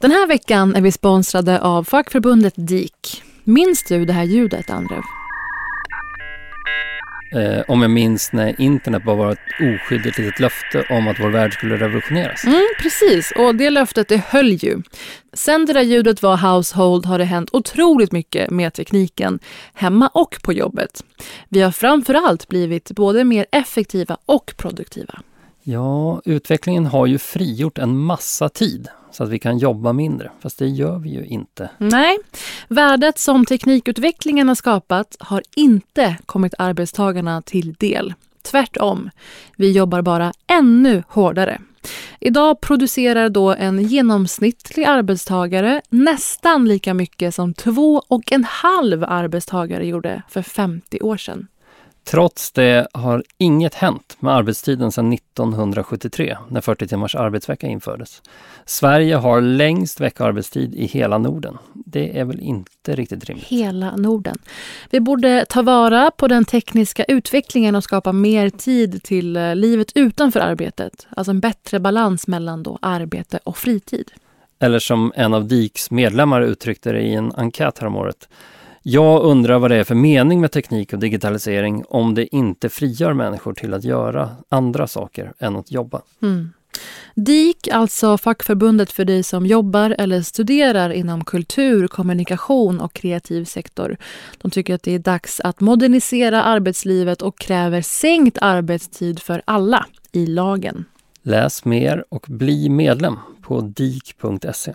Den här veckan är vi sponsrade av fackförbundet DIK. Minns du det här ljudet, Andrev? Eh, om jag minns när internet bara var ett oskyldigt litet löfte om att vår värld skulle revolutioneras. Mm, precis, och det löftet det höll ju. Sen det där ljudet var household har det hänt otroligt mycket med tekniken, hemma och på jobbet. Vi har framför allt blivit både mer effektiva och produktiva. Ja, utvecklingen har ju frigjort en massa tid så att vi kan jobba mindre. Fast det gör vi ju inte. Nej, värdet som teknikutvecklingen har skapat har inte kommit arbetstagarna till del. Tvärtom, vi jobbar bara ännu hårdare. Idag producerar då en genomsnittlig arbetstagare nästan lika mycket som två och en halv arbetstagare gjorde för 50 år sedan. Trots det har inget hänt med arbetstiden sedan 1973 när 40 timmars arbetsvecka infördes. Sverige har längst veckoarbetstid i hela Norden. Det är väl inte riktigt rimligt? Hela Norden. Vi borde ta vara på den tekniska utvecklingen och skapa mer tid till eh, livet utanför arbetet. Alltså en bättre balans mellan då arbete och fritid. Eller som en av DIKs medlemmar uttryckte det i en enkät häromåret. Jag undrar vad det är för mening med teknik och digitalisering om det inte frigör människor till att göra andra saker än att jobba. Mm. DIK, alltså fackförbundet för dig som jobbar eller studerar inom kultur, kommunikation och kreativ sektor. De tycker att det är dags att modernisera arbetslivet och kräver sänkt arbetstid för alla i lagen. Läs mer och bli medlem på dik.se.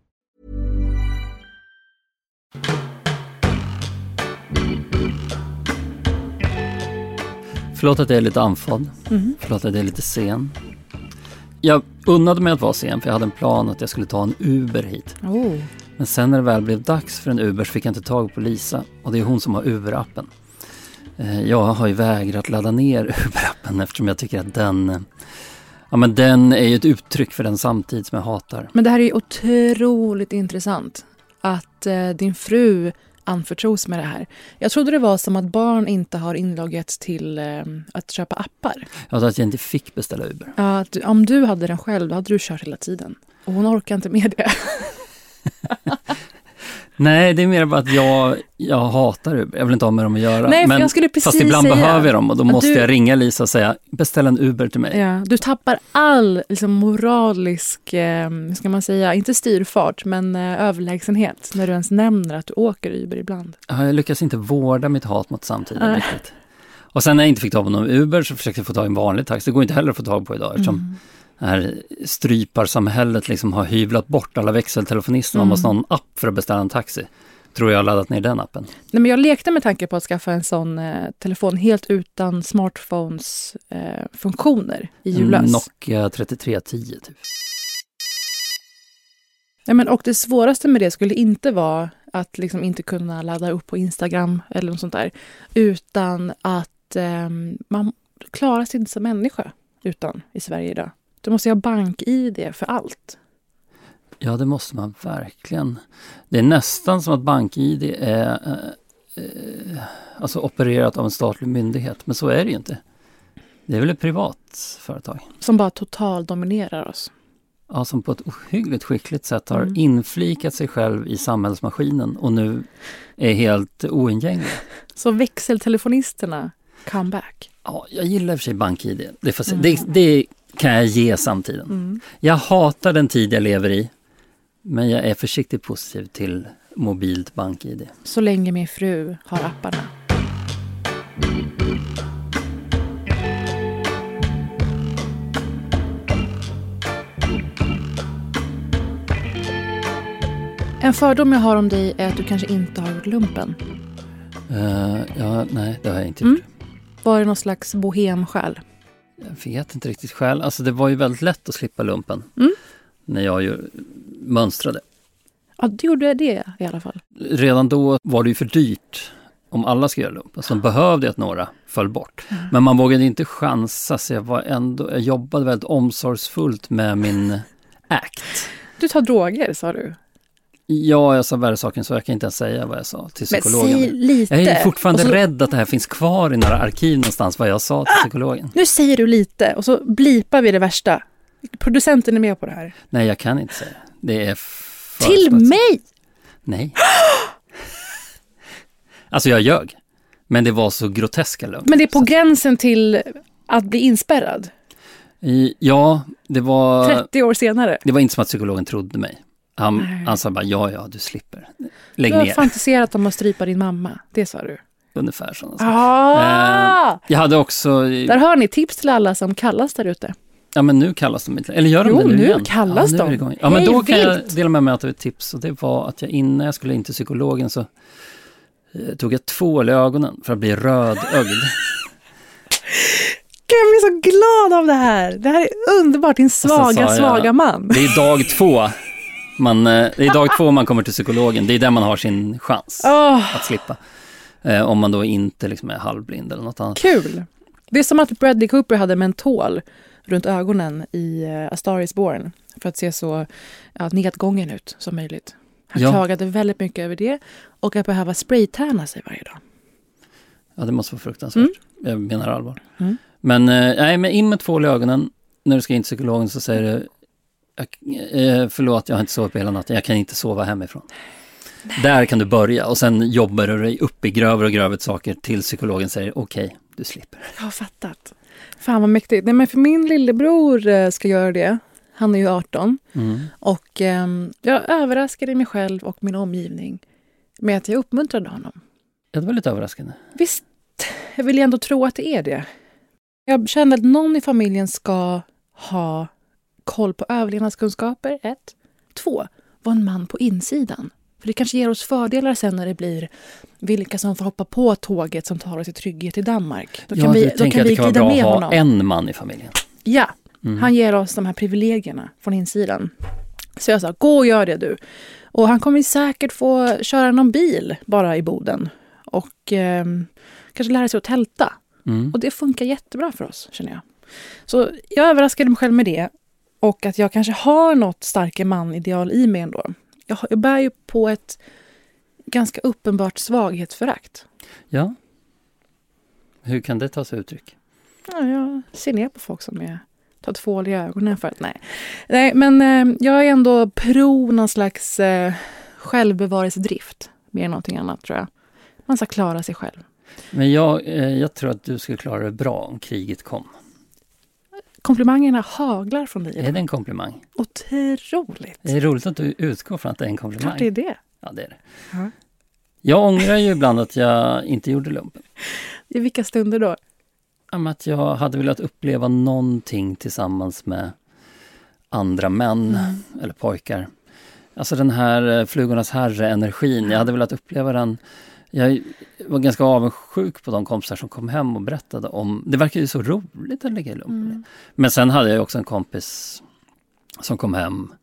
Förlåt att jag är lite andfådd. Mm. Förlåt att jag är lite sen. Jag unnade mig att vara sen för jag hade en plan att jag skulle ta en Uber hit. Oh. Men sen när det väl blev dags för en Uber så fick jag inte tag på Lisa och det är hon som har Uber-appen. Eh, jag har ju vägrat ladda ner Uber-appen eftersom jag tycker att den Ja men den är ju ett uttryck för den samtid som jag hatar. Men det här är otroligt intressant. Att eh, din fru anförtros med det här. Jag trodde det var som att barn inte har inloggat till eh, att köpa appar. Ja, att jag inte fick beställa Uber. Ja, att, om du hade den själv, då hade du kört hela tiden. Och hon orkar inte med det. Nej, det är mer bara att jag, jag hatar Uber. Jag vill inte ha med dem att göra. Nej, men, jag skulle precis fast ibland säga behöver jag dem och då måste du, jag ringa Lisa och säga beställ en Uber till mig. Ja, du tappar all liksom, moralisk, eh, ska man säga, inte styrfart, men eh, överlägsenhet när du ens nämner att du åker Uber ibland. Ja, jag lyckas inte vårda mitt hat mot samtiden äh. riktigt. Och sen när jag inte fick tag på någon Uber så försökte jag få tag i en vanlig taxi. Det går inte heller att få tag på idag eftersom mm här stryparsamhället liksom har hyvlat bort alla växeltelefonister. Man måste ha en app för att beställa en taxi. Tror jag har laddat ner den appen. Nej, men jag lekte med tanke på att skaffa en sån eh, telefon helt utan smartphones eh, funktioner i julas. Nokia 3310 typ. Ja, men, och det svåraste med det skulle inte vara att liksom inte kunna ladda upp på Instagram eller något sånt där. Utan att eh, man klarar sig inte som människa utan i Sverige idag. Du måste ha bank-id för allt. Ja, det måste man verkligen. Det är nästan som att BankID är eh, eh, alltså opererat av en statlig myndighet, men så är det ju inte. Det är väl ett privat företag? Som bara totaldominerar oss. Ja, som på ett ohyggligt skickligt sätt har Mm. inflikat sig själv i samhällsmaskinen och nu är helt oingänglig. Så växeltelefonisterna, come back. Ja, jag gillar i och för sig BankID. Det, Mm. det, det kan jag ge samtiden. Mm. Jag hatar den tid jag lever i, men jag är försiktigt positiv till mobilt BankID. Så länge min fru har apparna. En fördom jag har om dig är att du kanske inte har gjort lumpen. Eh, ja, nej, det har jag inte Mm. gjort. Var det någon slags bohemsjäl? Jag vet inte riktigt själv. Alltså det var ju väldigt lätt att slippa lumpen Mm. när jag ju mönstrade. Ja, du gjorde det i alla fall. Redan då var det ju för dyrt om alla skulle göra lumpen, så de behövde att några föll bort. Mm. Men man vågade inte chansa, så jag, var ändå, jag jobbade väldigt omsorgsfullt med min act. Du tar droger, sa du. Ja, jag sa värre saker så jag kan inte ens säga vad jag sa till Men psykologen. säg lite. jag är fortfarande så- rädd att det här finns kvar i några arkiv någonstans, vad jag sa till psykologen. Nu säger du lite och så blipar vi det värsta. Producenten är med på det här. Nej, jag kan inte säga. Det är för Till smutsigt. mig! Nej. alltså jag ljög. Men det var så groteska lögner. Men det är på Så- gränsen till att bli inspärrad. Ja, det var, 30 år senare. det var inte som att psykologen trodde mig. Han, Nej. han sa bara, ja, ja, du slipper. Lägg Du har ner. fantiserat om att strypa din mamma. Det sa du. Ungefär så. Ah! Jag hade också, Där har ni tips till alla som kallas där ute. ja men nu kallas de inte, eller gör de Jo, det nu nu igen? kallas ja, nu de. det igång. Ja, men Hej, då kan jag vilt! dela med mig av ett tips och det var att jag innan jag skulle in till psykologen så eh, tog jag tvål i ögonen för att bli rödögd. Gud, jag blir så glad av det här. Det här är underbart, din svaga, jag- svaga man. Det är dag två. Man, eh, det är dag två man kommer till psykologen. Det är där man har sin chans Åh, att slippa. Eh, om man då inte liksom är halvblind eller något annat. kul! Det är som att Bradley Cooper hade mentol runt ögonen i uh, A Star Is Born för att se så ja, nedgången ut som möjligt. Han Ja. klagade väldigt mycket över det och att behöva spraytärna sig varje dag. Ja, det måste vara fruktansvärt. Jag menar allvar. Mm. Men, eh, nej, men in med tvål i ögonen. När du ska in till psykologen så säger du, jag, eh, förlåt jag har inte sovit på hela natten, jag kan inte sova hemifrån. Där kan du börja och sen jobbar du dig upp i grövre och grövre saker till psykologen säger okej, du slipper. Jag har fattat. Fan vad mäktigt. Nej, men för min lillebror eh, ska göra det. Han är ju 18. Mm. Och ehm, jag överraskade mig själv och min omgivning med att jag uppmuntrade honom. Det var lite överraskande. Visst, jag vill ändå tro att det är det. Jag kände att någon i familjen ska ha koll på överlevnadskunskaper, ett. Två, vara en man på insidan. För det kanske ger oss fördelar sen när det blir vilka som får hoppa på tåget som tar oss i trygghet i Danmark. Då kan ja, vi, då kan vi glida med att ha honom. en man i familjen. Ja, Mm. han ger oss de här privilegierna från insidan. Så jag sa, gå och gör det du. Och han kommer säkert få köra någon bil bara i Boden. Och ehm, kanske lära sig att tälta. Mm. Och det funkar jättebra för oss, känner jag. Så jag överraskade mig själv med det. Och att jag kanske har något man-ideal i mig ändå. Jag, jag bär ju på ett ganska uppenbart svaghetsförakt. Ja. Hur kan det ta sig uttryck? Ja, jag ser ner på folk som är, tar tvål i ögonen för att nej. Nej, men eh, jag är ändå pro någon slags eh, självbevarelsedrift. Mer än någonting annat tror jag. Man ska klara sig själv. Men jag, eh, jag tror att du skulle klara det bra om kriget kom. Komplimangerna haglar från dig. Är det en komplimang? Otroligt. Det är roligt att du utgår från att det är en komplimang. Klart det är det. Ja, det är det. Ja. Jag ångrar ju ibland att jag inte gjorde lumpen. I vilka stunder då? Att jag hade velat uppleva någonting tillsammans med andra män eller pojkar. Alltså den här eh, Flugornas herre-energin, jag hade velat uppleva den. Jag var ganska avundsjuk på de kompisar som kom hem och berättade om, det verkar ju så roligt att ligga i lumpen. Men sen hade jag också en kompis som kom hem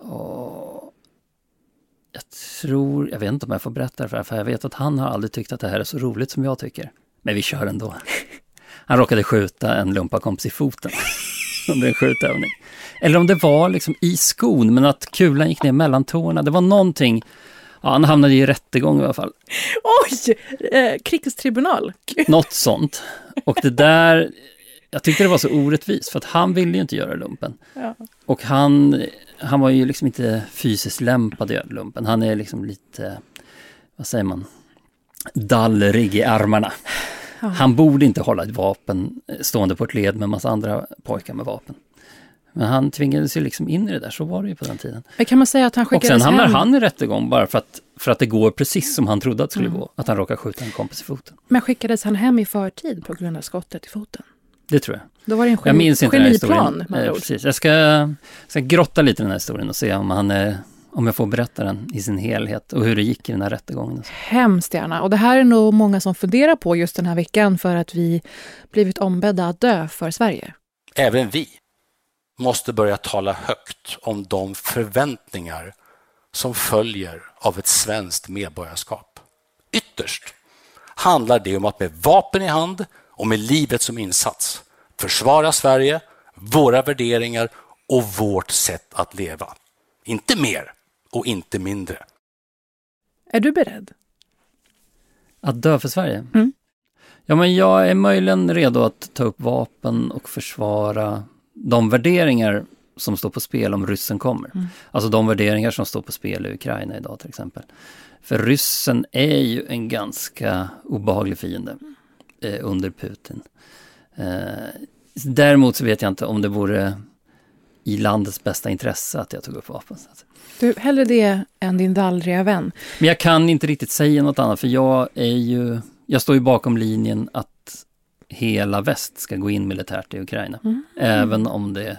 och jag tror, jag vet inte om jag får berätta det för, för jag vet att han har aldrig tyckt att det här är så roligt som jag tycker. Men vi kör ändå. han råkade skjuta en lumpakompis i foten under en skjutövning. Eller om det var liksom i skon, men att kulan gick ner mellan tårna. Det var någonting, ja, han hamnade i rättegång i alla fall. Oj! Eh, krigstribunal. Något sånt. Och det där, jag tyckte det var så orättvist för att han ville ju inte göra lumpen. Ja. Och han, han var ju liksom inte fysiskt lämpad att göra lumpen. Han är liksom lite, vad säger man, dallrig i armarna. Ja. Han borde inte hålla ett vapen stående på ett led med en massa andra pojkar med vapen. Men han tvingades ju liksom in i det där, så var det ju på den tiden. Men kan man säga att han Och skickades sen hamnar hem? han i rättegång bara för att, för att det går precis som han trodde att det skulle Mm. gå. Att han råkar skjuta en kompis i foten. Men skickades han hem i förtid på grund av skottet i foten? Det tror jag. Då var det en Jag geni- minns inte den här geniplan historien. med Eh, precis. Jag ska, ska grotta lite i den här historien och se om, han, eh, om jag får berätta den i sin helhet och hur det gick i den här rättegången. Hemskt gärna. Och det här är nog många som funderar på just den här veckan för att vi blivit ombedda att dö för Sverige. Även vi måste börja tala högt om de förväntningar som följer av ett svenskt medborgarskap. Ytterst handlar det om att med vapen i hand och med livet som insats försvara Sverige, våra värderingar och vårt sätt att leva. Inte mer och inte mindre. Är du beredd? Att dö för Sverige? Mm. Ja, men jag är möjligen redo att ta upp vapen och försvara de värderingar som står på spel om ryssen kommer. Mm. Alltså de värderingar som står på spel i Ukraina idag till exempel. För ryssen är ju en ganska obehaglig fiende eh, under Putin. Eh, däremot så vet jag inte om det vore i landets bästa intresse att jag tog upp vapen. Du, hellre det än din dallriga vän. men jag kan inte riktigt säga något annat för jag är ju, jag står ju bakom linjen att hela väst ska gå in militärt i Ukraina. Även om det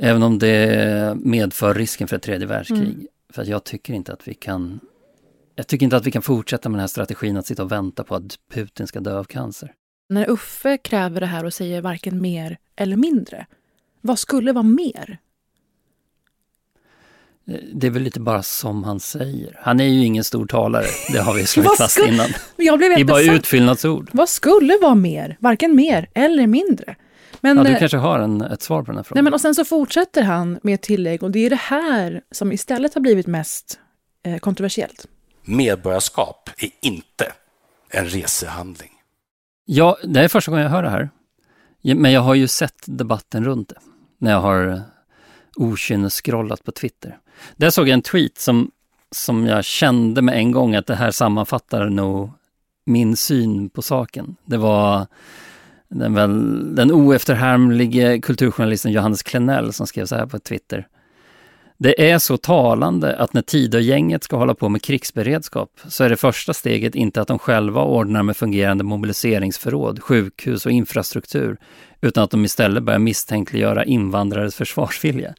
Även om det medför risken för ett tredje världskrig. För att jag tycker inte att vi kan Jag tycker inte att vi kan fortsätta med den här strategin att sitta och vänta på att Putin ska dö av cancer. När Uffe kräver det här och säger varken mer eller mindre, vad skulle vara mer? Eh, Det är väl lite bara som han säger. Han är ju ingen stor talare, det har vi slagit fast skulle- innan. Jag blev Det är bara utfyllnadsord. Vad skulle vara mer? Varken mer eller mindre. Men, Ja, du eh, kanske har en, ett svar på den här frågan? nej, men och sen så fortsätter han med ett tillägg och det är det här som istället har blivit mest eh, kontroversiellt. Medborgarskap är inte en resehandling. Ja, det är första gången jag hör det här. Men jag har ju sett debatten runt det. När jag har okynnescrollat på Twitter. Där såg jag en tweet som, som jag kände med en gång att det här sammanfattar nog min syn på saken. Det var den, väl, den oefterhärmlige kulturjournalisten Johannes Klenell som skrev så här på Twitter. Det är så talande att när Tidögänget ska hålla på med krigsberedskap så är det första steget inte att de själva ordnar med fungerande mobiliseringsförråd, sjukhus och infrastruktur, utan att de istället börjar misstänkliggöra invandrares försvarsvilja.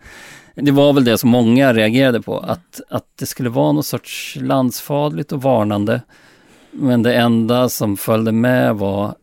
Det var väl det som många reagerade på, att, att det skulle vara något sorts landsfadligt och varnande, men det enda som följde med var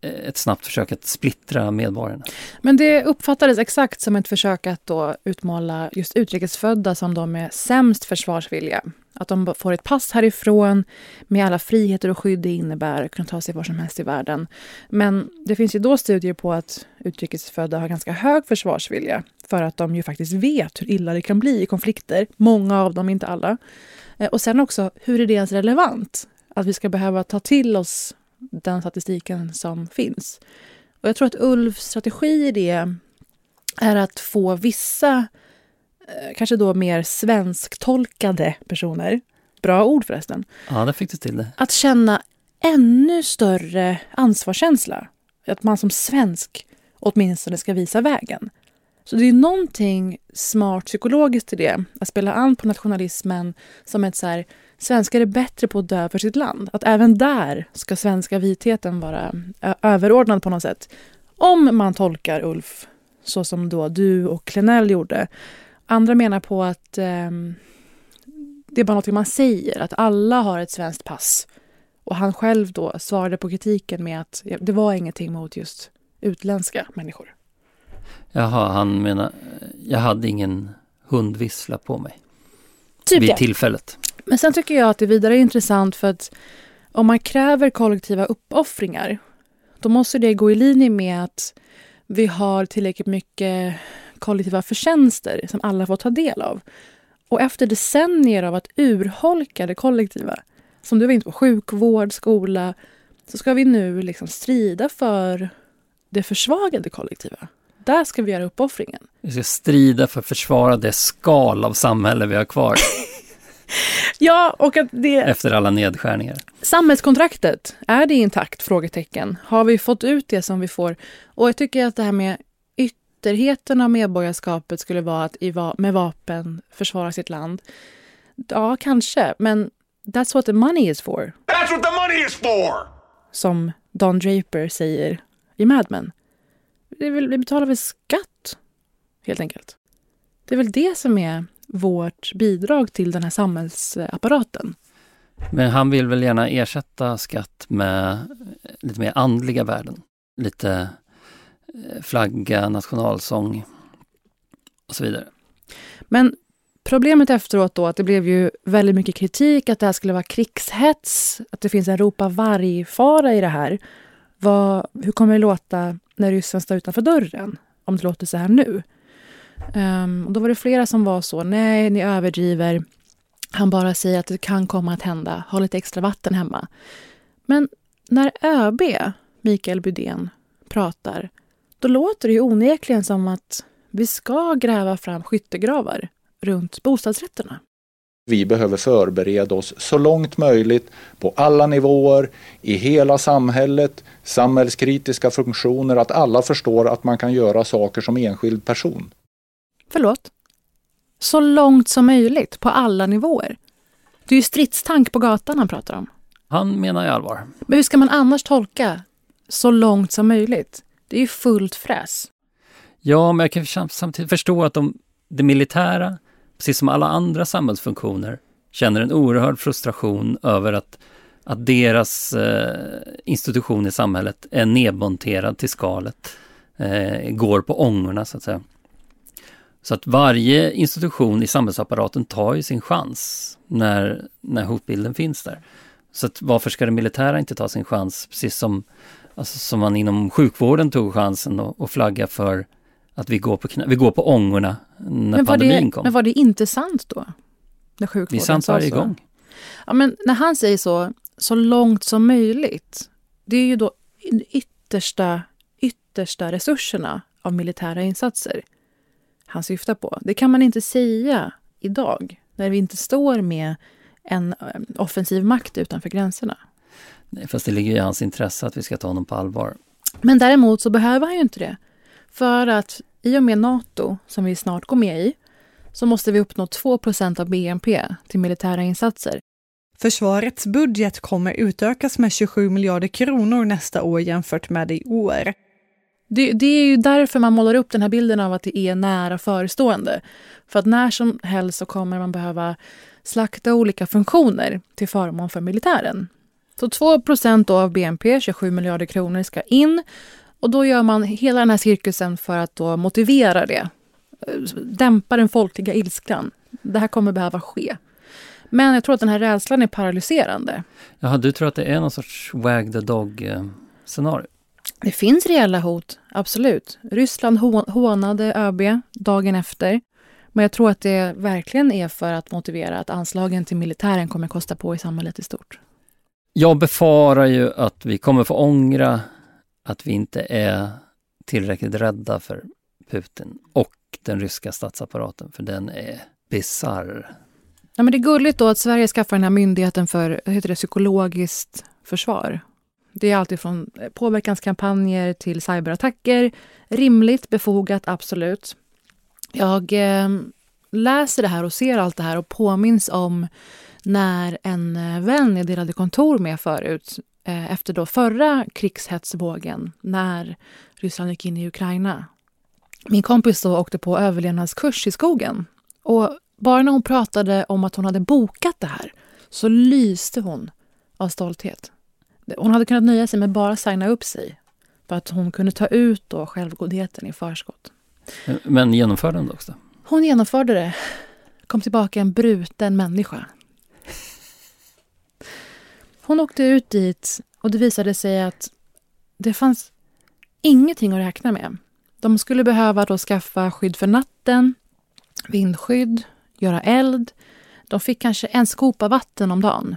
eh, ett snabbt försök att splittra medborgarna. Men det uppfattades exakt som ett försök att då utmåla just utrikesfödda som de med sämst försvarsvilja. Att de får ett pass härifrån med alla friheter och skydd det innebär, kunna ta sig var som helst i världen. Men det finns ju då studier på att utrikesfödda har ganska hög försvarsvilja för att de ju faktiskt vet hur illa det kan bli i konflikter. Många av dem, inte alla. Eh, och sen också, hur är det ens relevant? Att vi ska behöva ta till oss den statistiken som finns. Och jag tror att Ulfs strategi i det är att få vissa, kanske då mer svensktolkade personer, bra ord förresten, Ja, där fick du till det. att känna ännu större ansvarskänsla. Att man som svensk åtminstone ska visa vägen. Så det är någonting smart psykologiskt i det. Att spela an på nationalismen som ett så här, svenskar är bättre på att dö för sitt land. Att även där ska svenska vitheten vara överordnad på något sätt. Om man tolkar Ulf så som då du och Klenell gjorde. Andra menar på att ehm, det är bara något man säger, att alla har ett svenskt pass. Och han själv då svarade på kritiken med att det var ingenting mot just utländska människor. Jaha, han menar, jag hade ingen hundvissla på mig Typ vid det. tillfället. Men sen tycker jag att det vidare är intressant för att om man kräver kollektiva uppoffringar då måste det gå i linje med att vi har tillräckligt mycket kollektiva förtjänster som alla får ta del av. Och efter decennier av att urholka det kollektiva, som du var inne på, sjukvård, skola, så ska vi nu liksom strida för det försvagade kollektiva. Där ska vi göra uppoffringen. Vi ska strida för att försvara det skal av samhälle vi har kvar. ja, och att det... Efter alla nedskärningar. Samhällskontraktet, är det intakt? Frågetecken. Har vi fått ut det som vi får? Och jag tycker att det här med ytterheten av medborgarskapet skulle vara att med vapen försvara sitt land. Ja, kanske, men that's what the money is for. That's what the money is for! Som Don Draper säger i Mad Men. Vi betalar väl skatt, helt enkelt. Det är väl det som är vårt bidrag till den här samhällsapparaten. Men han vill väl gärna ersätta skatt med lite mer andliga värden. Lite Eh, flagga, nationalsång och så vidare. Men problemet efteråt då att det blev ju väldigt mycket kritik att det här skulle vara krigshets, att det finns en ropa varg-fara i det här. Vad, hur kommer det låta när ryssen står utanför dörren? Om det låter så här nu. Um, och då var det flera som var så, nej, ni överdriver. Han bara säger att det kan komma att hända. Ha lite extra vatten hemma. Men när ÖB, Mikael Budén, pratar, då låter det ju onekligen som att vi ska gräva fram skyttegravar runt bostadsrätterna. Vi behöver förbereda oss så långt möjligt på alla nivåer, i hela samhället, samhällskritiska funktioner, att alla förstår att man kan göra saker som enskild person. Förlåt? Så långt som möjligt, på alla nivåer. Det är ju stridstank på gatan han pratar om. Han menar ju allvar. Men hur ska man annars tolka så långt som möjligt? Det är ju fullt fräs. Ja, men jag kan samtidigt förstå att de, det militära, precis som alla andra samhällsfunktioner, känner en oerhörd frustration över att, att deras eh, institution i samhället är nedmonterad till skalet, eh, går på ångorna så att säga. Så att varje institution i samhällsapparaten tar ju sin chans när, när hotbilden finns där. Så att varför ska det militära inte ta sin chans, precis som, alltså, som man inom sjukvården tog chansen och, flagga för att vi går på, knä, vi går på ångorna när men pandemin det, kom. Men var det inte sant då? När sjukvården det är sant varje gång. Ja, men när han säger så, så långt som möjligt, det är ju då yttersta, yttersta resurserna av militära insatser han syftar på. Det kan man inte säga idag, när vi inte står med en eh, offensiv makt utanför gränserna. Fast det ligger i hans intresse att vi ska ta honom på allvar. Men däremot så behöver han ju inte det. För att i och med Nato, som vi snart går med i, så måste vi uppnå 2% av BNP till militära insatser. Försvarets budget kommer utökas med 27 miljarder kronor nästa år jämfört med i år. Det, det, är ju därför man målar upp den här bilden av att det är nära förestående. För att när som helst så kommer man behöva slakta olika funktioner till förmån för militären. Så 2% av BNP, 27 miljarder kronor, ska in. Och då gör man hela den här cirkusen för att då motivera det. Dämpa den folkliga ilskan. Det här kommer behöva ske. Men jag tror att den här rädslan är paralyserande. Jaha, du tror att det är någon sorts wag the dog-scenario? Det finns reella hot, absolut. Ryssland hånade ÖB dagen efter. Men jag tror att det verkligen är för att motivera att anslagen till militären kommer kosta på i samhället i stort. Jag befarar ju att vi kommer få ångra att vi inte är tillräckligt rädda för Putin och den ryska statsapparaten, för den är bisarr. Ja, men det är gulligt då att Sverige skaffar den här myndigheten för heter det, psykologiskt försvar. Det är alltid från påverkanskampanjer till cyberattacker. Rimligt, befogat, absolut. Jag eh, läser det här och ser allt det här och påminns om när en eh, vän jag delade kontor med förut eh, efter då förra krigshetsvågen när Ryssland gick in i Ukraina. Min kompis då åkte på överlevnadskurs i skogen. Och bara när hon pratade om att hon hade bokat det här så lyste hon av stolthet. Hon hade kunnat nöja sig med bara signa upp sig för att hon kunde ta ut då självgodheten i förskott. Men genomförde hon det också? Hon genomförde det. Kom tillbaka en bruten människa. Hon åkte ut dit och det visade sig att det fanns ingenting att räkna med. De skulle behöva då skaffa skydd för natten, vindskydd, göra eld. De fick kanske en skopa vatten om dagen.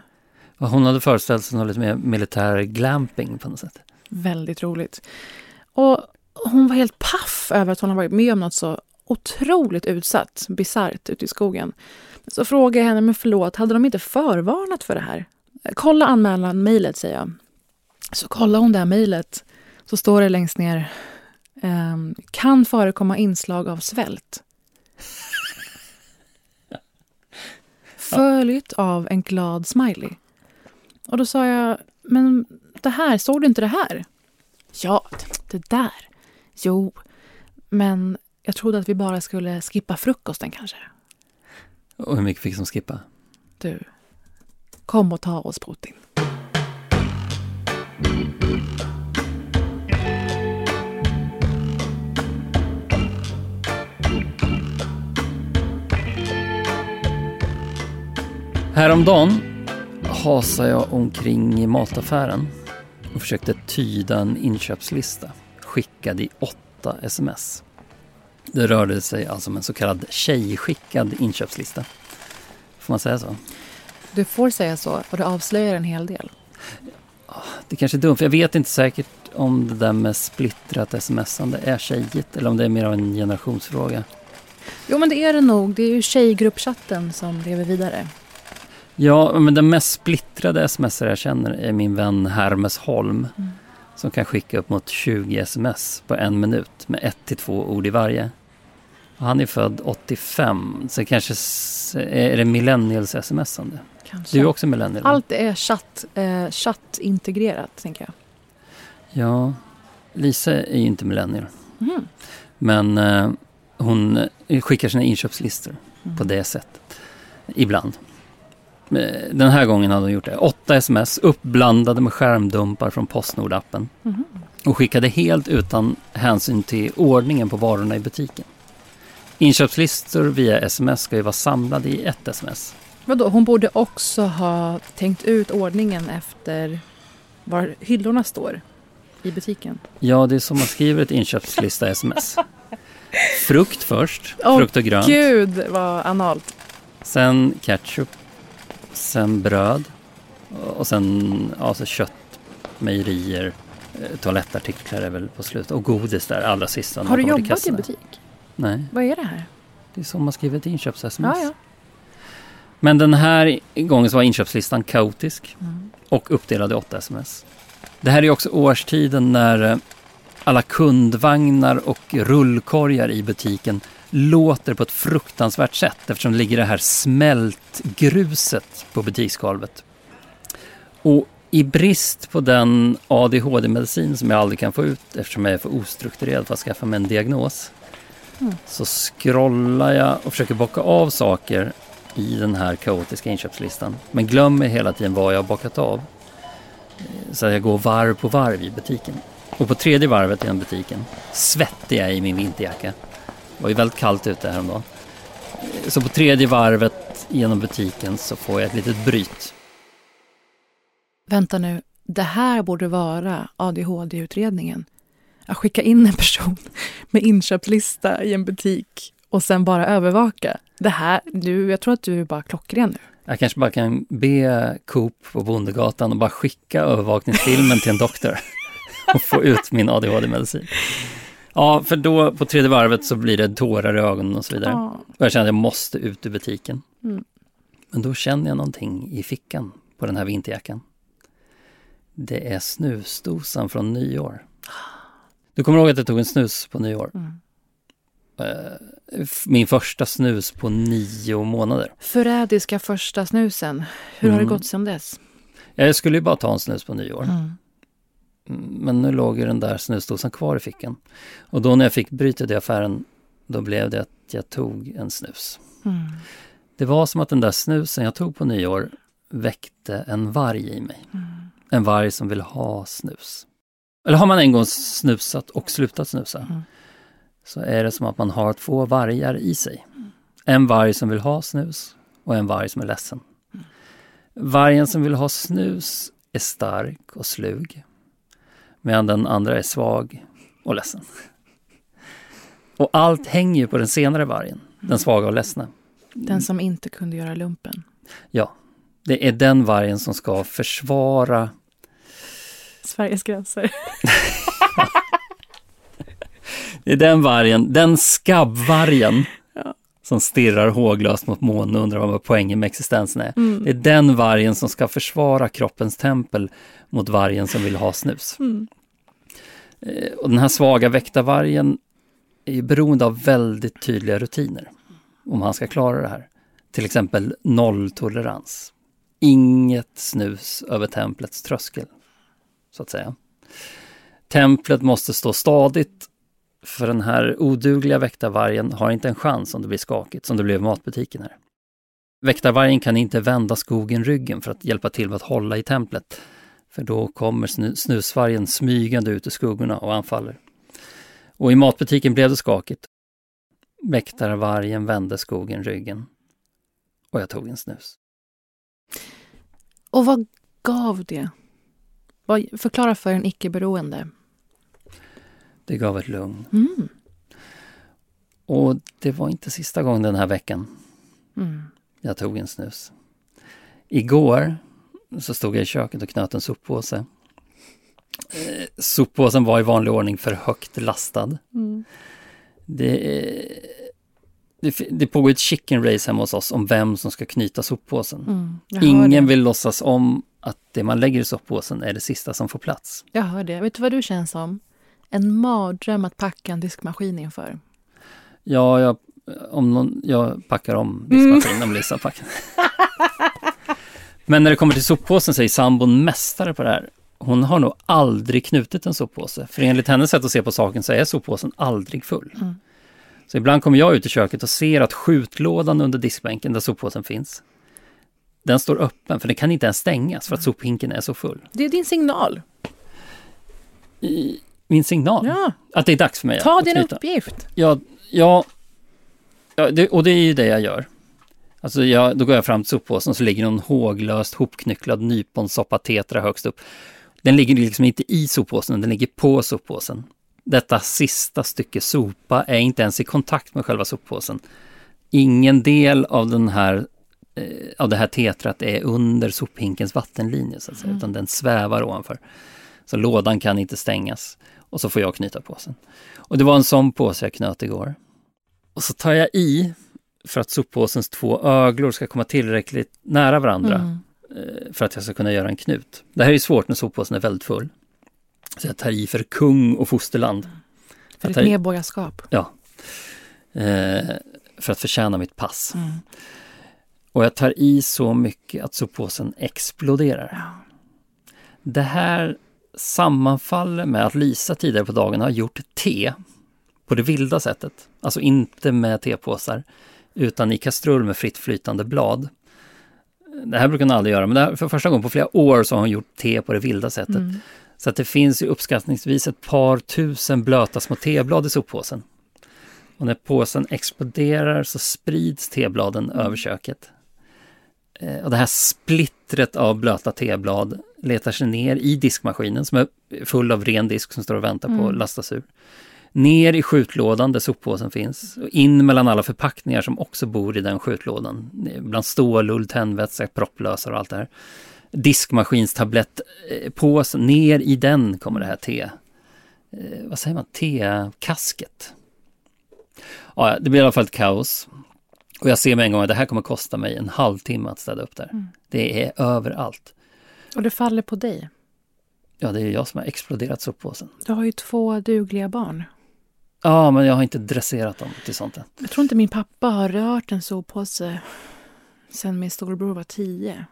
Och hon hade föreställt sig något lite mer militär glamping på något sätt. Väldigt roligt. Och hon var helt paff över att hon har varit med om något så otroligt utsatt, bisarrt ute i skogen. Så frågade jag henne, men förlåt, hade de inte förvarnat för det här? Kolla anmälan, mejlet, säger jag. Så kollar hon det här mejlet, så står det längst ner, ehm, kan förekomma inslag av svält. Följt av en glad smiley. Och då sa jag, men det här, såg du inte det här? Ja, det där. Jo, men jag trodde att vi bara skulle skippa frukosten kanske. Och hur mycket fick som skippa? Du, kom och ta oss Putin. Häromdagen hasade jag omkring i mataffären och försökte tyda en inköpslista skickad i åtta sms. Det rörde sig alltså om en så kallad tjejskickad inköpslista. Får man säga så? Du får säga så och det avslöjar en hel del. Det kanske är dumt, för jag vet inte säkert om det där med splittrat smsande är tjejigt eller om det är mer av en generationsfråga. Jo, men det är det nog. Det är ju tjejgruppchatten som lever vidare. Ja, men den mest splittrade smsare jag känner är min vän Hermes Holm. Mm. Som kan skicka upp mot 20 sms på en minut med ett till två ord i varje. Han är född 85, så kanske är det millennials smsande. Kanske. Du är också millennial. Allt är chatt, eh, chattintegrerat, tänker jag. Ja, Lisa är ju inte millennial. Mm. Men eh, hon skickar sina inköpslistor mm. på det sättet. Ibland. Den här gången hade hon gjort det. Åtta sms uppblandade med skärmdumpar från Postnord-appen. Mm. Och skickade helt utan hänsyn till ordningen på varorna i butiken. Inköpslistor via sms ska ju vara samlade i ett sms. Vadå, hon borde också ha tänkt ut ordningen efter var hyllorna står i butiken? Ja, det är som man skriver ett inköpslista-sms. Frukt först, oh, frukt och grönt. gud vad analt. Sen ketchup, sen bröd och sen alltså kött, mejerier, eh, toalettartiklar är väl på slutet och godis där allra sist. Har du jobbat i butik? Nej. Vad är det här? Det är så man skriver ett inköps-sms. Ja, ja. Men den här gången så var inköpslistan kaotisk mm. och uppdelad i åtta sms. Det här är också årstiden när eh, alla kundvagnar och rullkorgar i butiken låter på ett fruktansvärt sätt eftersom det ligger det här smältgruset på butiksgolvet. Och i brist på den ADHD-medicin som jag aldrig kan få ut eftersom jag är för ostrukturerad för att skaffa mig en diagnos mm. så scrollar jag och försöker bocka av saker i den här kaotiska inköpslistan men glömmer hela tiden vad jag har bockat av. Så jag går varv på varv i butiken. Och på tredje varvet i den butiken svettig jag i min vinterjacka. Det var ju väldigt kallt ute häromdagen. Så på tredje varvet genom butiken så får jag ett litet bryt. Vänta nu, det här borde vara ADHD-utredningen. Att skicka in en person med inköpslista i en butik och sen bara övervaka. Det här, du, jag tror att du är bara klockren nu. Jag kanske bara kan be Coop på Bondegatan och bara skicka övervakningsfilmen till en doktor och få ut min ADHD-medicin. Ja, för då på tredje varvet så blir det tårar i ögonen och så vidare. Ja. Och jag känner att jag måste ut ur butiken. Mm. Men då känner jag någonting i fickan på den här vinterjackan. Det är snusdosan från nyår. Du kommer ihåg att jag tog en snus på nyår? Mm. Min första snus på nio månader. Förrädiska första snusen. Hur har det Mm. gått sedan dess? Jag skulle ju bara ta en snus på nyår. Mm. Men nu låg ju den där snusdosan kvar i fickan. Och då när jag fick brytet i affären, då blev det att jag tog en snus. Mm. Det var som att den där snusen jag tog på nyår väckte en varg i mig. Mm. En varg som vill ha snus. Eller har man en gång snusat och slutat snusa Mm. Så är det som att man har två vargar i sig. En varg som vill ha snus och en varg som är ledsen. Vargen som vill ha snus är stark och slug. Medan den andra är svag och ledsen. Och allt hänger ju på den senare vargen, den svaga och ledsna. Den som inte kunde göra lumpen. Ja, det är den vargen som ska försvara Sveriges gränser. Det är den vargen, den skabbvargen Ja. som stirrar håglöst mot månen och undrar vad poängen med existensen är. Mm. Det är den vargen som ska försvara kroppens tempel mot vargen som vill ha snus. Mm. Eh, Och den här svaga väktarvargen är ju beroende av väldigt tydliga rutiner om han ska klara det här. Till exempel nolltolerans. Inget snus över templets tröskel, så att säga. Templet måste stå stadigt för den här odugliga väktarvargen har inte en chans om det blir skakigt, som det blev i matbutiken här. Väktarvargen kan inte vända skogen ryggen för att hjälpa till med att hålla i templet, för då kommer snusvargen smygande ut ur skuggorna och anfaller. Och i matbutiken blev det skakigt. Väktarvargen vände skogen ryggen och jag tog en snus. Och vad gav det? Förklara för en icke-beroende. Det gav ett lugn. Mm. Och det var inte sista gången den här veckan Mm. jag tog en snus. Igår så stod jag i köket och knöt en soppåse. Eh, soppåsen var i vanlig ordning för högt lastad. Mm. Det, det, det pågår ett chicken race hemma hos oss om vem som ska knyta soppåsen. Mm. Ingen det. vill låtsas om att det man lägger i soppåsen är det sista som får plats. Jag hör det. Vet du vad du känns som? En mardröm att packa en diskmaskin inför. Ja, jag, om någon, jag packar om diskmaskinen om Lisa packar. Men när det kommer till soppåsen så är sambon mästare på det här. Hon har nog aldrig knutit en soppåse. För enligt hennes sätt att se på saken så är soppåsen aldrig full. Mm. Så ibland kommer jag ut i köket och ser att skjutlådan under diskbänken där soppåsen finns, den står öppen för den kan inte ens stängas för att sophinken är så full. Det är din signal. I min signal, Ja, att det är dags för mig ta att din knyta. uppgift. Ja, ja, ja det, och det är ju det jag gör. Alltså jag, då går jag fram till soppåsen och så ligger någon håglöst hopknycklad nyponsoppa tetra högst upp. Den ligger liksom inte i soppåsen, den ligger på soppåsen. Detta sista stycke sopa är inte ens i kontakt med själva soppåsen. Ingen del av den här eh, av det här tetrat är under sophinkens vattenlinje så att säga, utan den svävar ovanför. Så lådan kan inte stängas och så får jag knyta påsen. Och det var en sån påse jag knöt igår. Och så tar jag i för att soppåsens två öglor ska komma tillräckligt nära varandra Mm. eh, för att jag ska kunna göra en knut. Det här är svårt när soppåsen är väldigt full. Så jag tar i för kung och fosterland. För Jag ditt medborgarskap. Ja. Eh, för att förtjäna mitt pass. Mm. Och jag tar i så mycket att soppåsen exploderar. Ja. Det här sammanfaller med att Lisa tidigare på dagen har gjort te på det vilda sättet. Alltså inte med tepåsar, utan i kastrull med fritt flytande blad. Det här brukar hon aldrig göra, men här, för första gången på flera år så har hon gjort te på det vilda sättet. Mm. Så att det finns ju uppskattningsvis ett par tusen blöta små teblad i soppåsen. Och när påsen exploderar så sprids tebladen över köket. Eh, Och det här splittret av blöta teblad letar sig ner i diskmaskinen som är full av ren disk som står och väntar på att lastas ur. Ner i skjutlådan där soppåsen finns och in mellan alla förpackningar som också bor i den skjutlådan. Bland stålull, tändvätska, propplösare och allt det här. Diskmaskinstablettpåsen, ner i den kommer det här te... Eh, vad säger man? Tekasket. Ja, det blir i alla fall ett kaos. Och jag ser med en gång att det här kommer kosta mig en halvtimme att städa upp där. Mm. Det är överallt. Och det faller på dig. Ja, det är jag som har exploderat soppåsen. Du har ju två dugliga barn. Ja, men jag har inte dresserat dem till sånt än. Jag tror inte min pappa har rört en soppåse sen min storebror var tio.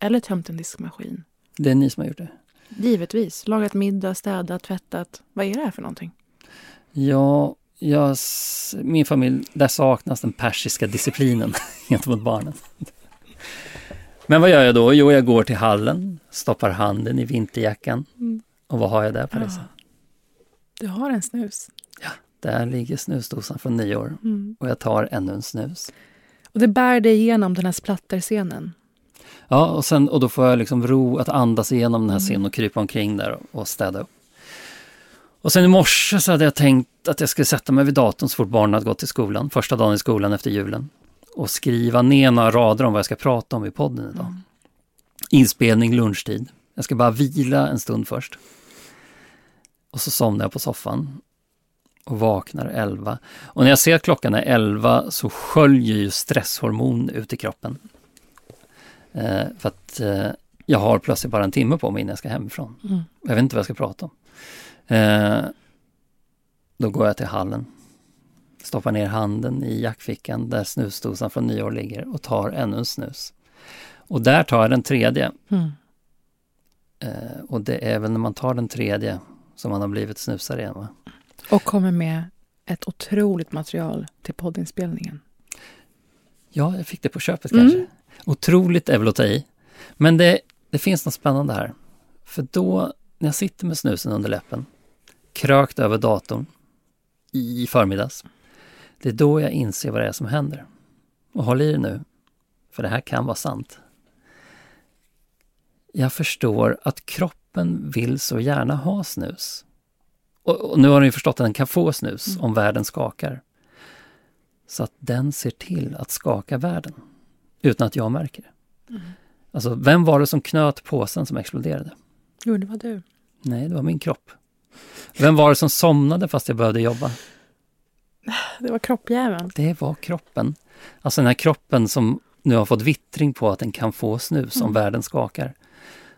Eller tömt en diskmaskin. Det är ni som har gjort det. Givetvis. Lagat middag, städat, tvättat. Vad är det här för någonting? Ja, jag, min familj, där saknas den persiska disciplinen gentemot barnen. Men vad gör jag då? Jo, jag går till hallen, stoppar handen i vinterjackan. Mm. Och vad har jag där Parisa? Du har en snus. Där ligger snusdosan från nyår. Mm. Och jag tar ännu en snus. Och det bär dig igenom den här splatterscenen. Ja, och, sen, och då får jag liksom ro att andas igenom den här scenen och krypa omkring där och städa upp. Och sen i morse så hade jag tänkt att jag skulle sätta mig vid datorn så fort barnen hade gått till skolan, första dagen i skolan efter julen. Och skriva ner några rader om vad jag ska prata om i podden idag. Mm. Inspelning lunchtid. Jag ska bara vila en stund först. Och så somnar jag på soffan och vaknar 11. Och när jag ser att klockan är 11 så sköljer ju stresshormon ut i kroppen. Eh, för att eh, jag har plötsligt bara en timme på mig innan jag ska hemifrån. Mm. Jag vet inte vad jag ska prata om. Eh, då går jag till hallen, stoppar ner handen i jackfickan där snusdosan från nyår ligger och tar ännu en snus. Och där tar jag den tredje. Mm. Eh, och det är väl när man tar den tredje som man har blivit snusare igen. Va? Och kommer med ett otroligt material till poddinspelningen. Ja, jag fick det på köpet mm. kanske. Otroligt är väl att ta i. Men det, det finns något spännande här. För då, när jag sitter med snusen under läppen, krökt över datorn i förmiddags, det är då jag inser vad det är som händer. Och håll i det nu, för det här kan vara sant. Jag förstår att kroppen vill så gärna ha snus. Och, och nu har ni förstått att den kan få snus mm. om världen skakar. Så att den ser till att skaka världen utan att jag märker det. Mm. Alltså, vem var det som knöt påsen som exploderade? Jo, det var du. Nej, det var min kropp. Vem var det som somnade fast jag behövde jobba? Det var kroppjäveln. Det var kroppen. Alltså den här kroppen som nu har fått vittring på att den kan få snus mm. om världen skakar.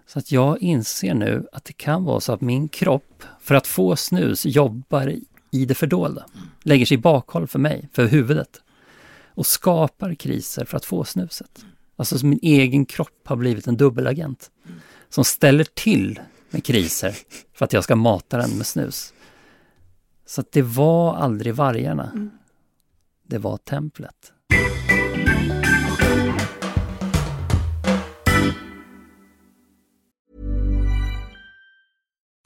Så att jag inser nu att det kan vara så att min kropp, för att få snus, jobbar i det fördolda. Lägger sig i bakhåll för mig, för huvudet. Och skapar kriser för att få snuset. Alltså som min egen kropp har blivit en dubbelagent. Som ställer till med kriser för att jag ska mata den med snus. Så att det var aldrig vargarna. Mm. Det var templet.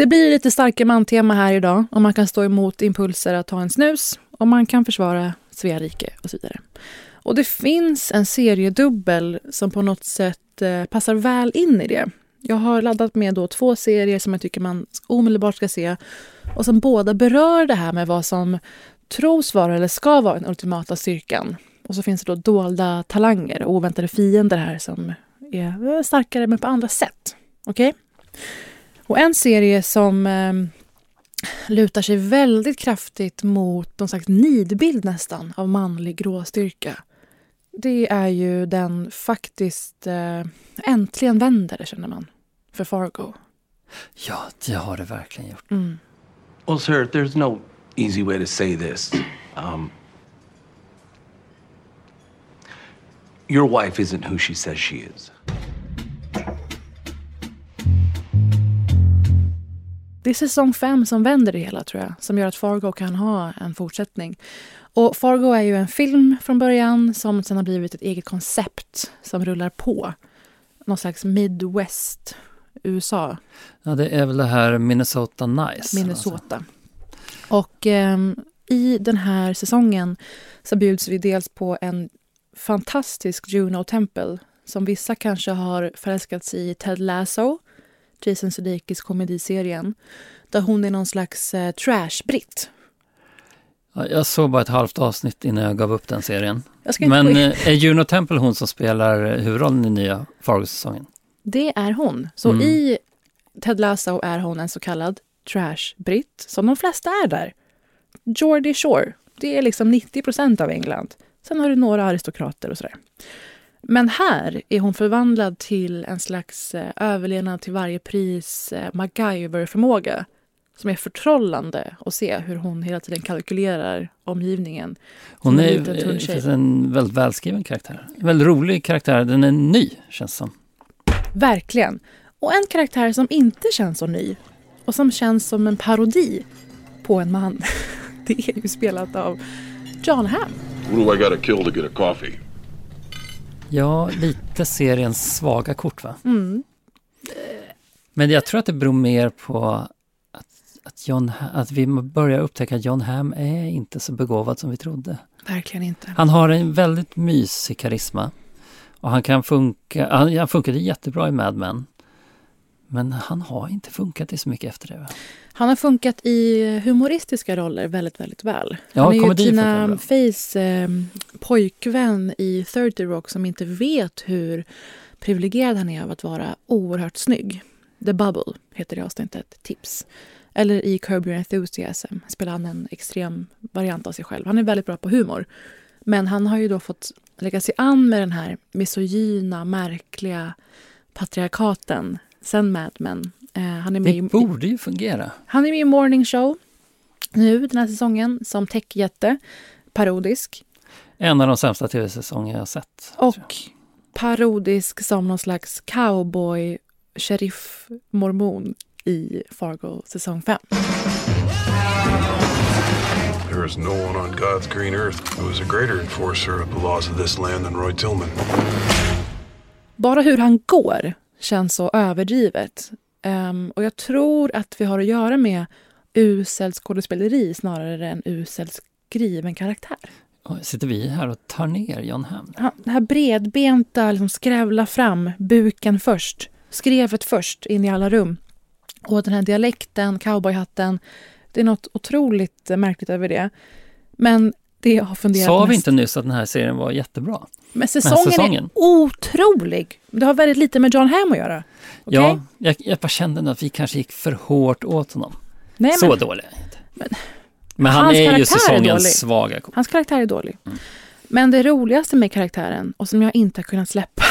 Det blir lite starkare mantema här idag och man kan stå emot impulser att ta en snus, och man kan försvara Svea rike och så vidare. Och det finns en seriedubbel som på något sätt eh, passar väl in i det. Jag har laddat med då två serier som jag tycker man omedelbart ska se och som båda berör det här med vad som tros vara eller ska vara den ultimata styrkan. Och så finns det då dolda talanger och oväntade fiender här som är starkare men på andra sätt. Okej? Okay? Och en serie som eh, lutar sig väldigt kraftigt mot någon slags nidbild nästan av manlig gråstyrka. Det är ju den faktiskt eh, äntligen vänder det känner man, för Fargo. Ja, det har det verkligen gjort. Mm. Well, sir, there's no easy way to say this. Um, your wife isn't who she says she is. Det är säsong fem som vänder det hela, tror jag. Som gör att Fargo kan ha en fortsättning. Och Fargo är ju en film från början som sen har blivit ett eget koncept som rullar på. Någon slags Midwest USA. Ja, det är väl det här Minnesota Nice. Minnesota. Och eh, i den här säsongen så bjuds vi dels på en fantastisk Juno Temple som vissa kanske har förälskats i Ted Lasso, Jason Sudeikis komediserien, där hon är någon slags eh, trash-britt. Ja, jag såg bara ett halvt avsnitt innan jag gav upp den serien. Men eh, är Juno Temple hon som spelar huvudrollen i nya Fargo-säsongen? Det är hon. Så Mm. i Ted Lasso är hon en så kallad trash-britt, som de flesta är där. Geordie Shore, det är liksom 90 procent av England. Sen har du några aristokrater och sådär. Men här är hon förvandlad till en slags eh, överlevnad till varje pris eh, MacGyver-förmåga som är förtrollande att se hur hon hela tiden kalkylerar omgivningen. Hon en är tjej. eh, en väldigt välskriven karaktär. En väldigt rolig karaktär. Den är ny, känns som. Verkligen. Och en karaktär som inte känns så ny och som känns som en parodi på en man. Det är ju spelat av John Hamm. Who do I gotta kill to get a coffee? Ja, lite seriens svaga kort va? Mm. Men jag tror att det beror mer på att, att, John, att vi börjar upptäcka att John Hamm är inte så begåvad som vi trodde. Verkligen inte. Han har en väldigt mysig karisma. Och han kan funka, han, han funkade jättebra i Mad Men. Men han har inte funkat i så mycket efter det. Va? Han har funkat i humoristiska roller väldigt, väldigt väl. Ja, han är ju Tina. Feys eh, pojkvän i 30 Rock som inte vet hur privilegierad han är av att vara oerhört snygg. The Bubble heter det avsnittet. Tips. Eller i Curb Your Enthusiasm spelar han en extrem variant av sig själv. Han är väldigt bra på humor. Men han har ju då fått lägga sig an med den här misogyna, märkliga patriarkaten sen Mad Men. Eh, han, är med Det i, borde ju fungera. han är med i Morning Show nu den här säsongen som techjätte, parodisk. En av de sämsta tv-säsonger jag har sett. Och parodisk som någon slags cowboy sheriff mormon i Fargo säsong 5. There is no one on God's green earth who is a greater enforcer of the laws of this land than Roy Tillman. Bara hur han går känns så överdrivet. Ehm, och jag tror att vi har att göra med uselt skådespeleri snarare än uselt skriven karaktär. Och sitter vi här och tar ner John Hamm? Det här bredbenta, liksom skrävla fram, buken först, skrevet först in i alla rum. Och den här dialekten, cowboyhatten, det är något otroligt märkligt över det. Men det jag har funderat Sa vi mest- inte nyss att den här serien var jättebra? Men säsongen, är otrolig. Det har väldigt lite med John Hamm att göra. Okej? Ja, jag, jag bara kände att vi kanske gick för hårt åt honom. Nej, Så men- dålig är inte. Men, han är ju är säsongens dålig. svaga. Hans karaktär är dålig. Men det roligaste med karaktären, och som jag inte har kunnat släppa,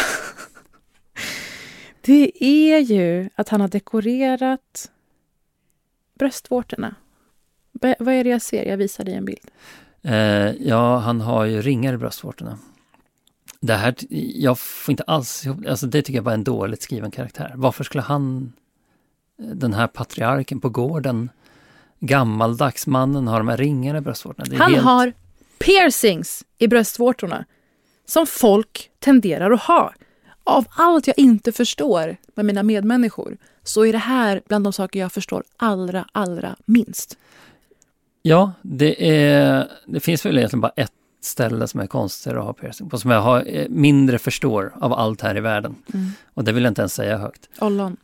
det är ju att han har dekorerat bröstvårtorna. Be- vad är det jag ser? Jag visar dig en bild. Eh, ja, han har ju ringar i bröstvårtorna. Det här, jag får inte alls ihop- alltså det tycker jag var en dåligt skriven karaktär. Varför skulle han, eh, den här patriarken på gården, gammaldags mannen, ha de här ringarna i bröstvårtorna? Han helt- har piercings i bröstvårtorna som folk tenderar att ha. Av allt jag inte förstår med mina medmänniskor så är det här bland de saker jag förstår allra, allra minst. Ja, det, är, det finns väl egentligen bara ett ställe som är konstigare att ha piercing på, som jag har, eh, mindre förstår av allt här i världen. Mm. Och det vill jag inte ens säga högt. Ollon.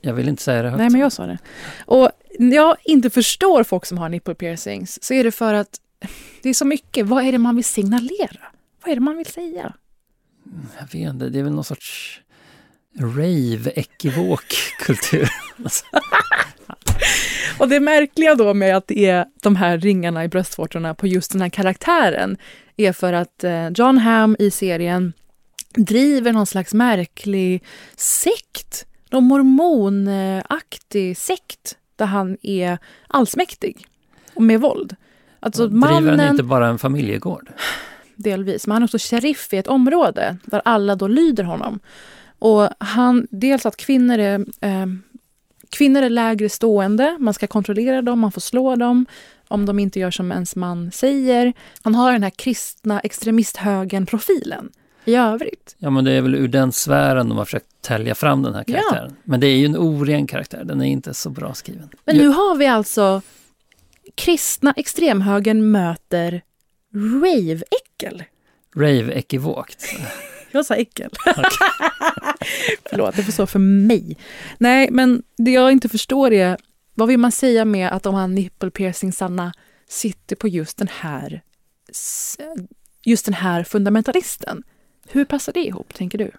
Jag vill inte säga det högt. Nej, men jag sa det. Och när jag inte förstår folk som har nipple piercings så är det för att det är så mycket. Vad är det man vill signalera? Vad är det man vill säga? Jag vet inte, det är väl någon sorts rave-ekivok kultur. Och det märkliga då med att det är de här ringarna i bröstvårtorna på just den här karaktären är för att eh, John Hamm i serien driver någon slags märklig sekt. Någon mormonaktig sekt där han är allsmäktig och med våld. Alltså Driver han mannen, inte bara en familjegård? delvis, men han är också sheriff i ett område där alla då lyder honom. Och han, dels att kvinnor är, eh, kvinnor är lägre stående, man ska kontrollera dem, man får slå dem om de inte gör som ens man säger. Han har den här kristna extremisthögern-profilen. i övrigt. Ja men det är väl ur den sfären de har försökt tälja fram den här karaktären. Ja. Men det är ju en oren karaktär, den är inte så bra skriven. Men nu har vi alltså kristna extremhögern möter rave-äckel. Rave-ekivokt. Jag sa äckel. Förlåt, det får stå för mig. Nej, men det jag inte förstår är vad vill man säga med att de här nipple piercingsarna sitter på just den här just den här fundamentalisten? Hur passar det ihop, tänker du?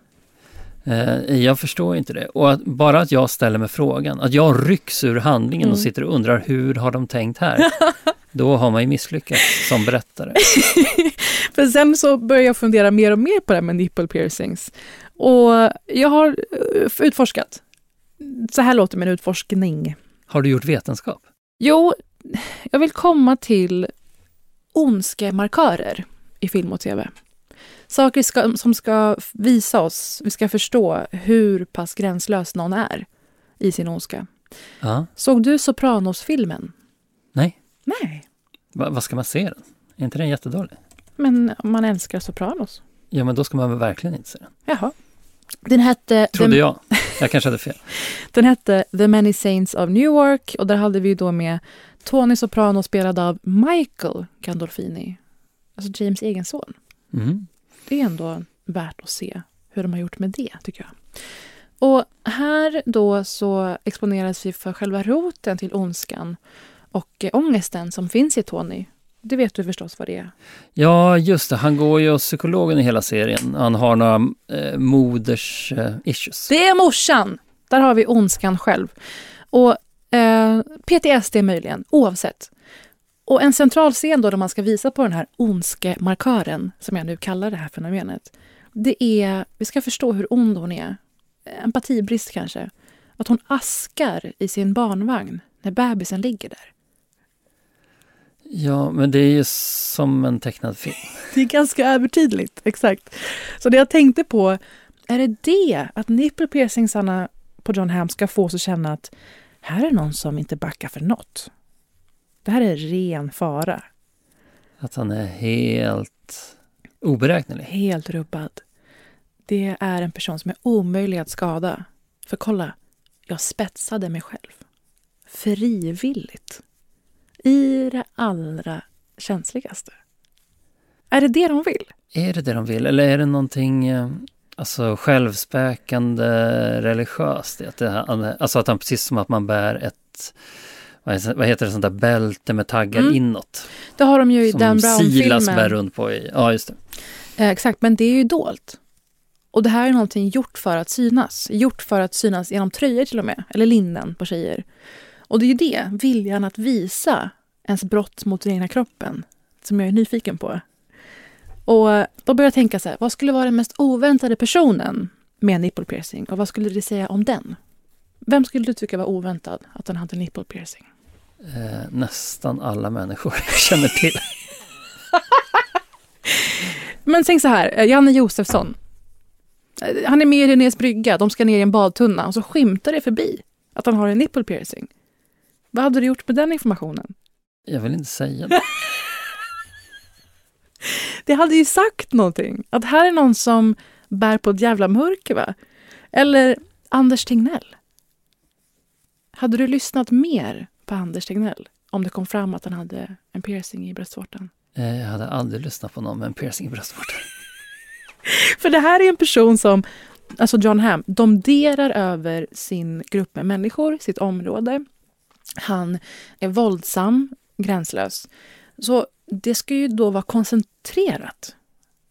Eh, jag förstår inte det. Och att, bara att jag ställer mig frågan, att jag rycks ur handlingen mm. och sitter och undrar hur har de tänkt här? Då har man ju misslyckats som berättare. För sen så börjar jag fundera mer och mer på det här med nipple piercings. Och jag har eh, utforskat. Så här låter min utforskning. Har du gjort vetenskap? Jo, jag vill komma till ondskemarkörer i film och tv. Saker ska, som ska visa oss, vi ska förstå hur pass gränslös någon är i sin ondska. Ja. Såg du Sopranos-filmen? Nej. Nej. Va, vad ska man se den? Är inte den jättedålig? Men om man älskar Sopranos? Ja, men då ska man väl verkligen inte se den. Jaha. Den hette... Trodde The... jag. Jag kanske hade fel. den hette The Many Saints of Newark och där hade vi då med Tony Soprano spelad av Michael Gandolfini. Alltså James egen son. Mm. Det är ändå värt att se hur de har gjort med det, tycker jag. Och här då så exponeras vi för själva roten till ondskan och ångesten som finns i Tony. Det vet du förstås vad det är? Ja, just det. Han går ju hos psykologen i hela serien. Han har några eh, moders eh, issues. Det är morsan! Där har vi ondskan själv. Och eh, PTSD möjligen, oavsett. Och en central scen då, där man ska visa på den här ondskemarkören, som jag nu kallar det här fenomenet, det är, vi ska förstå hur ond hon är. Empatibrist kanske. Att hon askar i sin barnvagn när bebisen ligger där. Ja, men det är ju som en tecknad film. Det är ganska övertydligt, exakt. Så det jag tänkte på, är det det att nipple piercingsarna på John Hamm ska få oss att känna att här är någon som inte backar för något. Det här är ren fara. Att han är helt oberäknelig? Helt rubbad. Det är en person som är omöjlig att skada. För kolla, jag spetsade mig själv. Frivilligt. I det allra känsligaste. Är det det de vill? Är det det de vill? Eller är det någonting eh, alltså, självspäkande religiöst? Att det, alltså att han precis som att man bär ett vad heter det, sånt där bälte med taggar mm. inåt. Det har de ju i Dan Brown-filmen. Silas bär runt på i, ja just det. Eh, exakt, men det är ju dolt. Och det här är någonting gjort för att synas. Gjort för att synas genom tröjor till och med, eller linnen på tjejer. Och det är ju det, viljan att visa ens brott mot den egna kroppen, som jag är nyfiken på. Och då börjar jag tänka så här, vad skulle vara den mest oväntade personen med nipple piercing och vad skulle det säga om den? Vem skulle du tycka var oväntad att den hade nipple piercing? Eh, nästan alla människor känner till. Men tänk så här, eh, Janne Josefsson. Eh, han är med i Renérs brygga, de ska ner i en badtunna och så skymtar det förbi att han har en nipple piercing. Vad hade du gjort med den informationen? Jag vill inte säga det. det hade ju sagt någonting. Att här är någon som bär på ett jävla mörker, va? Eller Anders Tegnell. Hade du lyssnat mer på Anders Tegnell om det kom fram att han hade en piercing i bröstvårtan? Eh, jag hade aldrig lyssnat på någon med en piercing i bröstvårtan. För det här är en person som, alltså John Hamm, domderar över sin grupp med människor, sitt område. Han är våldsam, gränslös. Så det ska ju då vara koncentrerat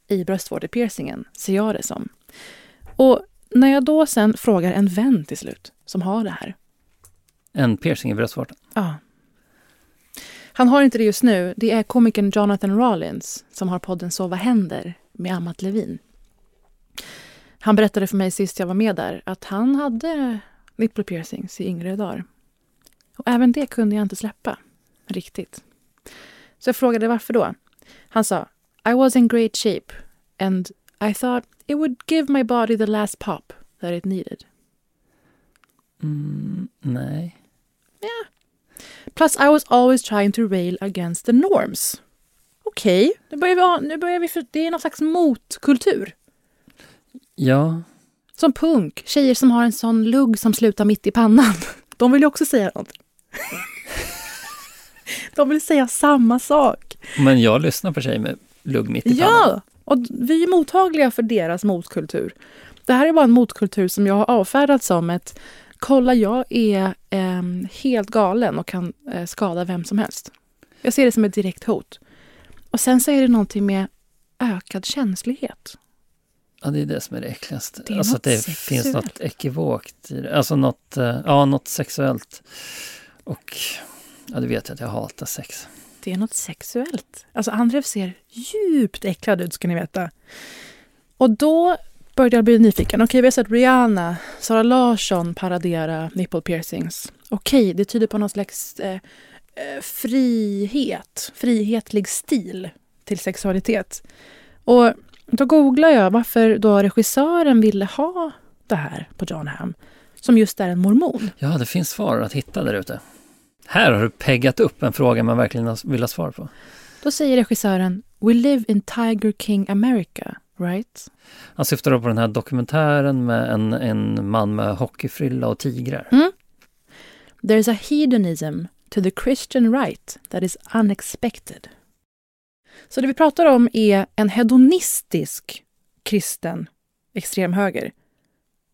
i bröstvårdepiercingen, ser jag det som. Och när jag då sen frågar en vän till slut som har det här. En piercing i bröstvårtan? Ja. Han har inte det just nu. Det är komikern Jonathan Rollins som har podden Så vad händer med Amat Levin. Han berättade för mig sist jag var med där att han hade nipple piercings i yngre dagar. Och även det kunde jag inte släppa riktigt. Så jag frågade varför då. Han sa I was in great shape and I thought it would give my body the last pop that it needed. Mm, nej. Yeah. Plus I was always trying to rail against the norms. Okej, okay, nu börjar vi, nu börjar vi för, det är någon slags motkultur. Ja. Som punk, tjejer som har en sån lugg som slutar mitt i pannan. De vill ju också säga någonting. De vill säga samma sak. Men jag lyssnar på tjejer med lugg mitt i pannan. Ja, och vi är mottagliga för deras motkultur. Det här är bara en motkultur som jag har avfärdat som ett kolla, jag är eh, helt galen och kan eh, skada vem som helst. Jag ser det som ett direkt hot. Och sen så är det någonting med ökad känslighet. Ja, det är det som är det äckligaste. Det är alltså något att det sexuellt. finns något ekivokt i det. Alltså något, eh, ja, något sexuellt. Och ja, du vet jag att jag hatar sex. Det är något sexuellt. Alltså Andrev ser djupt äcklad ut ska ni veta. Och då började jag bli nyfiken. Okej, vi har sett Rihanna, Sara Larsson paradera nipple piercings. Okej, det tyder på någon slags eh, eh, frihet, frihetlig stil till sexualitet. Och då googlar jag varför då regissören ville ha det här på John Hamm, som just är en mormon. Ja, det finns svar att hitta där ute. Här har du peggat upp en fråga man verkligen vill ha svar på. Då säger regissören We live in Tiger King America, right? Han syftar då på den här dokumentären med en, en man med hockeyfrilla och tigrar. Mm. There's a hedonism to the Christian right that is unexpected. Så det vi pratar om är en hedonistisk kristen extremhöger.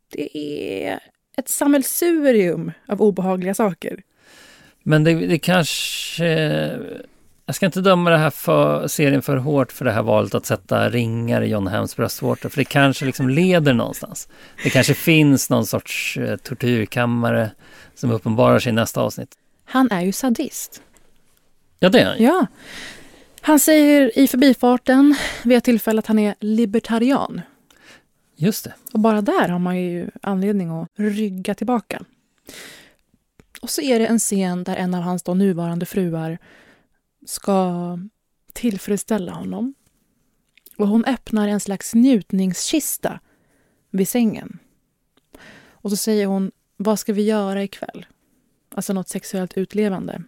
Det är ett sammelsurium av obehagliga saker. Men det, det kanske... Jag ska inte döma det här för, serien för hårt för det här valet att sätta ringar i John Hams bröstvårtor. För det kanske liksom leder någonstans. Det kanske finns någon sorts eh, tortyrkammare som uppenbarar sig i nästa avsnitt. Han är ju sadist. Ja, det är han. Ja. Han säger i förbifarten vid ett tillfälle att han är libertarian. Just det. Och bara där har man ju anledning att rygga tillbaka. Och så är det en scen där en av hans då nuvarande fruar ska tillfredsställa honom. Och hon öppnar en slags njutningskista vid sängen. Och så säger hon, vad ska vi göra ikväll? Alltså något sexuellt utlevande.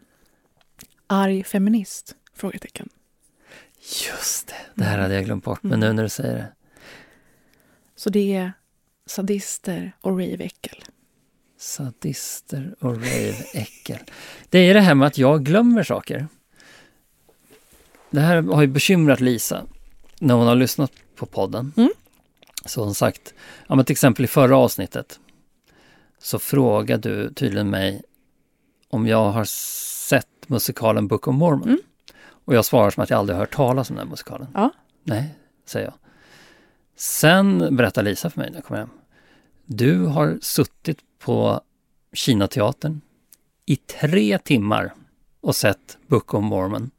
Arg feminist? Frågetecken. Just det. Det här hade jag glömt bort, men nu när du säger det. Så det är sadister och rave-äckel. Sadister och rave-äckel. Det är det här med att jag glömmer saker. Det här har ju bekymrat Lisa när hon har lyssnat på podden. Mm. Så hon sagt, ja men till exempel i förra avsnittet så frågade du tydligen mig om jag har sett musikalen Book of Mormon. Mm. Och jag svarar som att jag aldrig har hört talas om den här musikalen. Ja. Nej, säger jag. Sen berättar Lisa för mig när jag kommer hem. Du har suttit på Kinateatern i tre timmar och sett Book of Mormon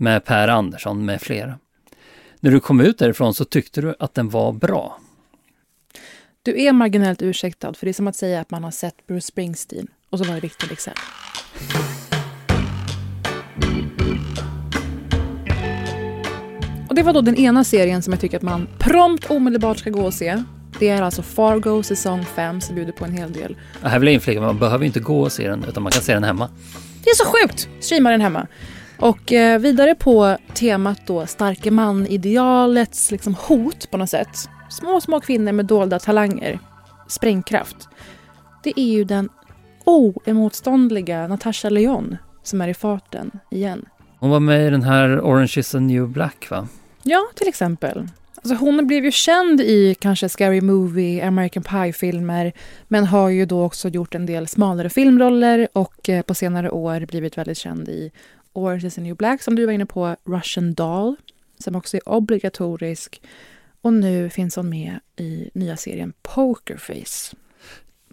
med Per Andersson med flera. När du kom ut därifrån så tyckte du att den var bra. Du är marginellt ursäktad, för det är som att säga att man har sett Bruce Springsteen och så var det Victor Leksell. Och det var då den ena serien som jag tycker att man prompt omedelbart ska gå och se. Det är alltså Fargo säsong 5 som bjuder på en hel del. Och Här vill jag inflika, man behöver inte gå och se den utan man kan se den hemma. Det är så sjukt! Streama den hemma. Och eh, vidare på temat då starke man-idealets liksom, hot på något sätt. Små, små kvinnor med dolda talanger. Sprängkraft. Det är ju den oemotståndliga Natasha Leon som är i farten igen. Hon var med i den här Orange is the new black va? Ja, till exempel. Alltså hon blev ju känd i kanske Scary Movie, American Pie-filmer men har ju då också gjort en del smalare filmroller och eh, på senare år blivit väldigt känd i Orange is the new black som du var inne på, Russian Doll som också är obligatorisk och nu finns hon med i nya serien Pokerface.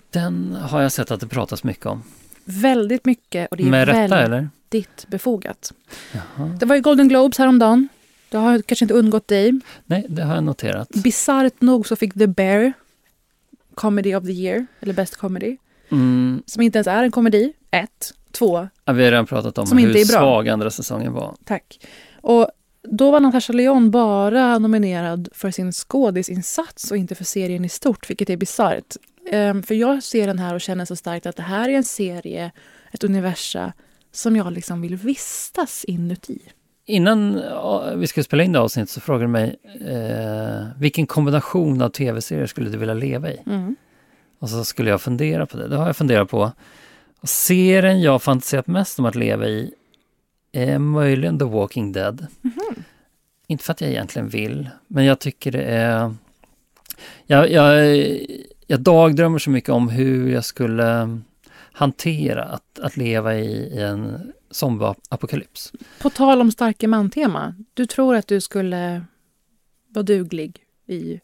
Den har jag sett att det pratas mycket om. Väldigt mycket och det är Med rätta, väldigt eller? befogat. Jaha. Det var ju Golden Globes häromdagen. Det har kanske inte undgått dig. Nej, det har jag noterat. Bisarrt nog så fick The Bear Comedy of the Year, eller Best Comedy. Mm, Som inte ens är en komedi. Ett. Två. ja, vi har redan pratat om hur svag andra säsongen var. Tack. Och då var Natasha Leon bara nominerad för sin skådisinsats och inte för serien i stort, vilket är bisarrt. Ehm, för jag ser den här och känner så starkt att det här är en serie, ett universa, som jag liksom vill vistas inuti. innan vi skulle spela in det avsnittet så frågade du mig eh, vilken kombination av tv-serier skulle du vilja leva i? Mm. Och så skulle jag fundera på det. Det har jag funderat på. Serien jag fantiserat mest om att leva i är möjligen The Walking Dead. Mhm. Inte för att jag egentligen vill, men jag tycker det är... Jag, jag, jag dagdrömmer så mycket om hur jag skulle hantera att, att leva i, i en zombieapokalyps. På tal om starke man-tema, du tror att du skulle vara duglig i...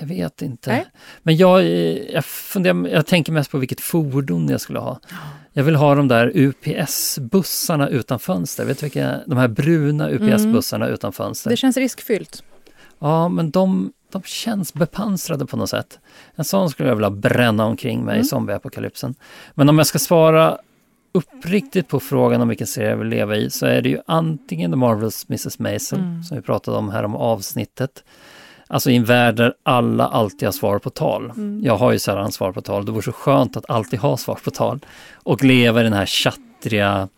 Jag vet inte. Nej. Men jag, jag, funderar, jag tänker mest på vilket fordon jag skulle ha. Jag vill ha de där UPS-bussarna utan fönster. Vet du vilka? De här bruna UPS-bussarna utan fönster. Det känns riskfyllt. Ja, men de, de känns bepansrade på något sätt. En sån skulle jag vilja bränna omkring mig i Mm. zombieapokalypsen. Men om jag ska svara uppriktigt på frågan om vilken serie jag vill leva i så är det ju antingen The Marvels Mrs Maisel, Mm. som vi pratade om här om avsnittet. Alltså i en värld där alla alltid har svar på tal. Mm. Jag har ju sällan svar på tal. Det vore så skönt att alltid ha svar på tal. Och leva i den här tjattriga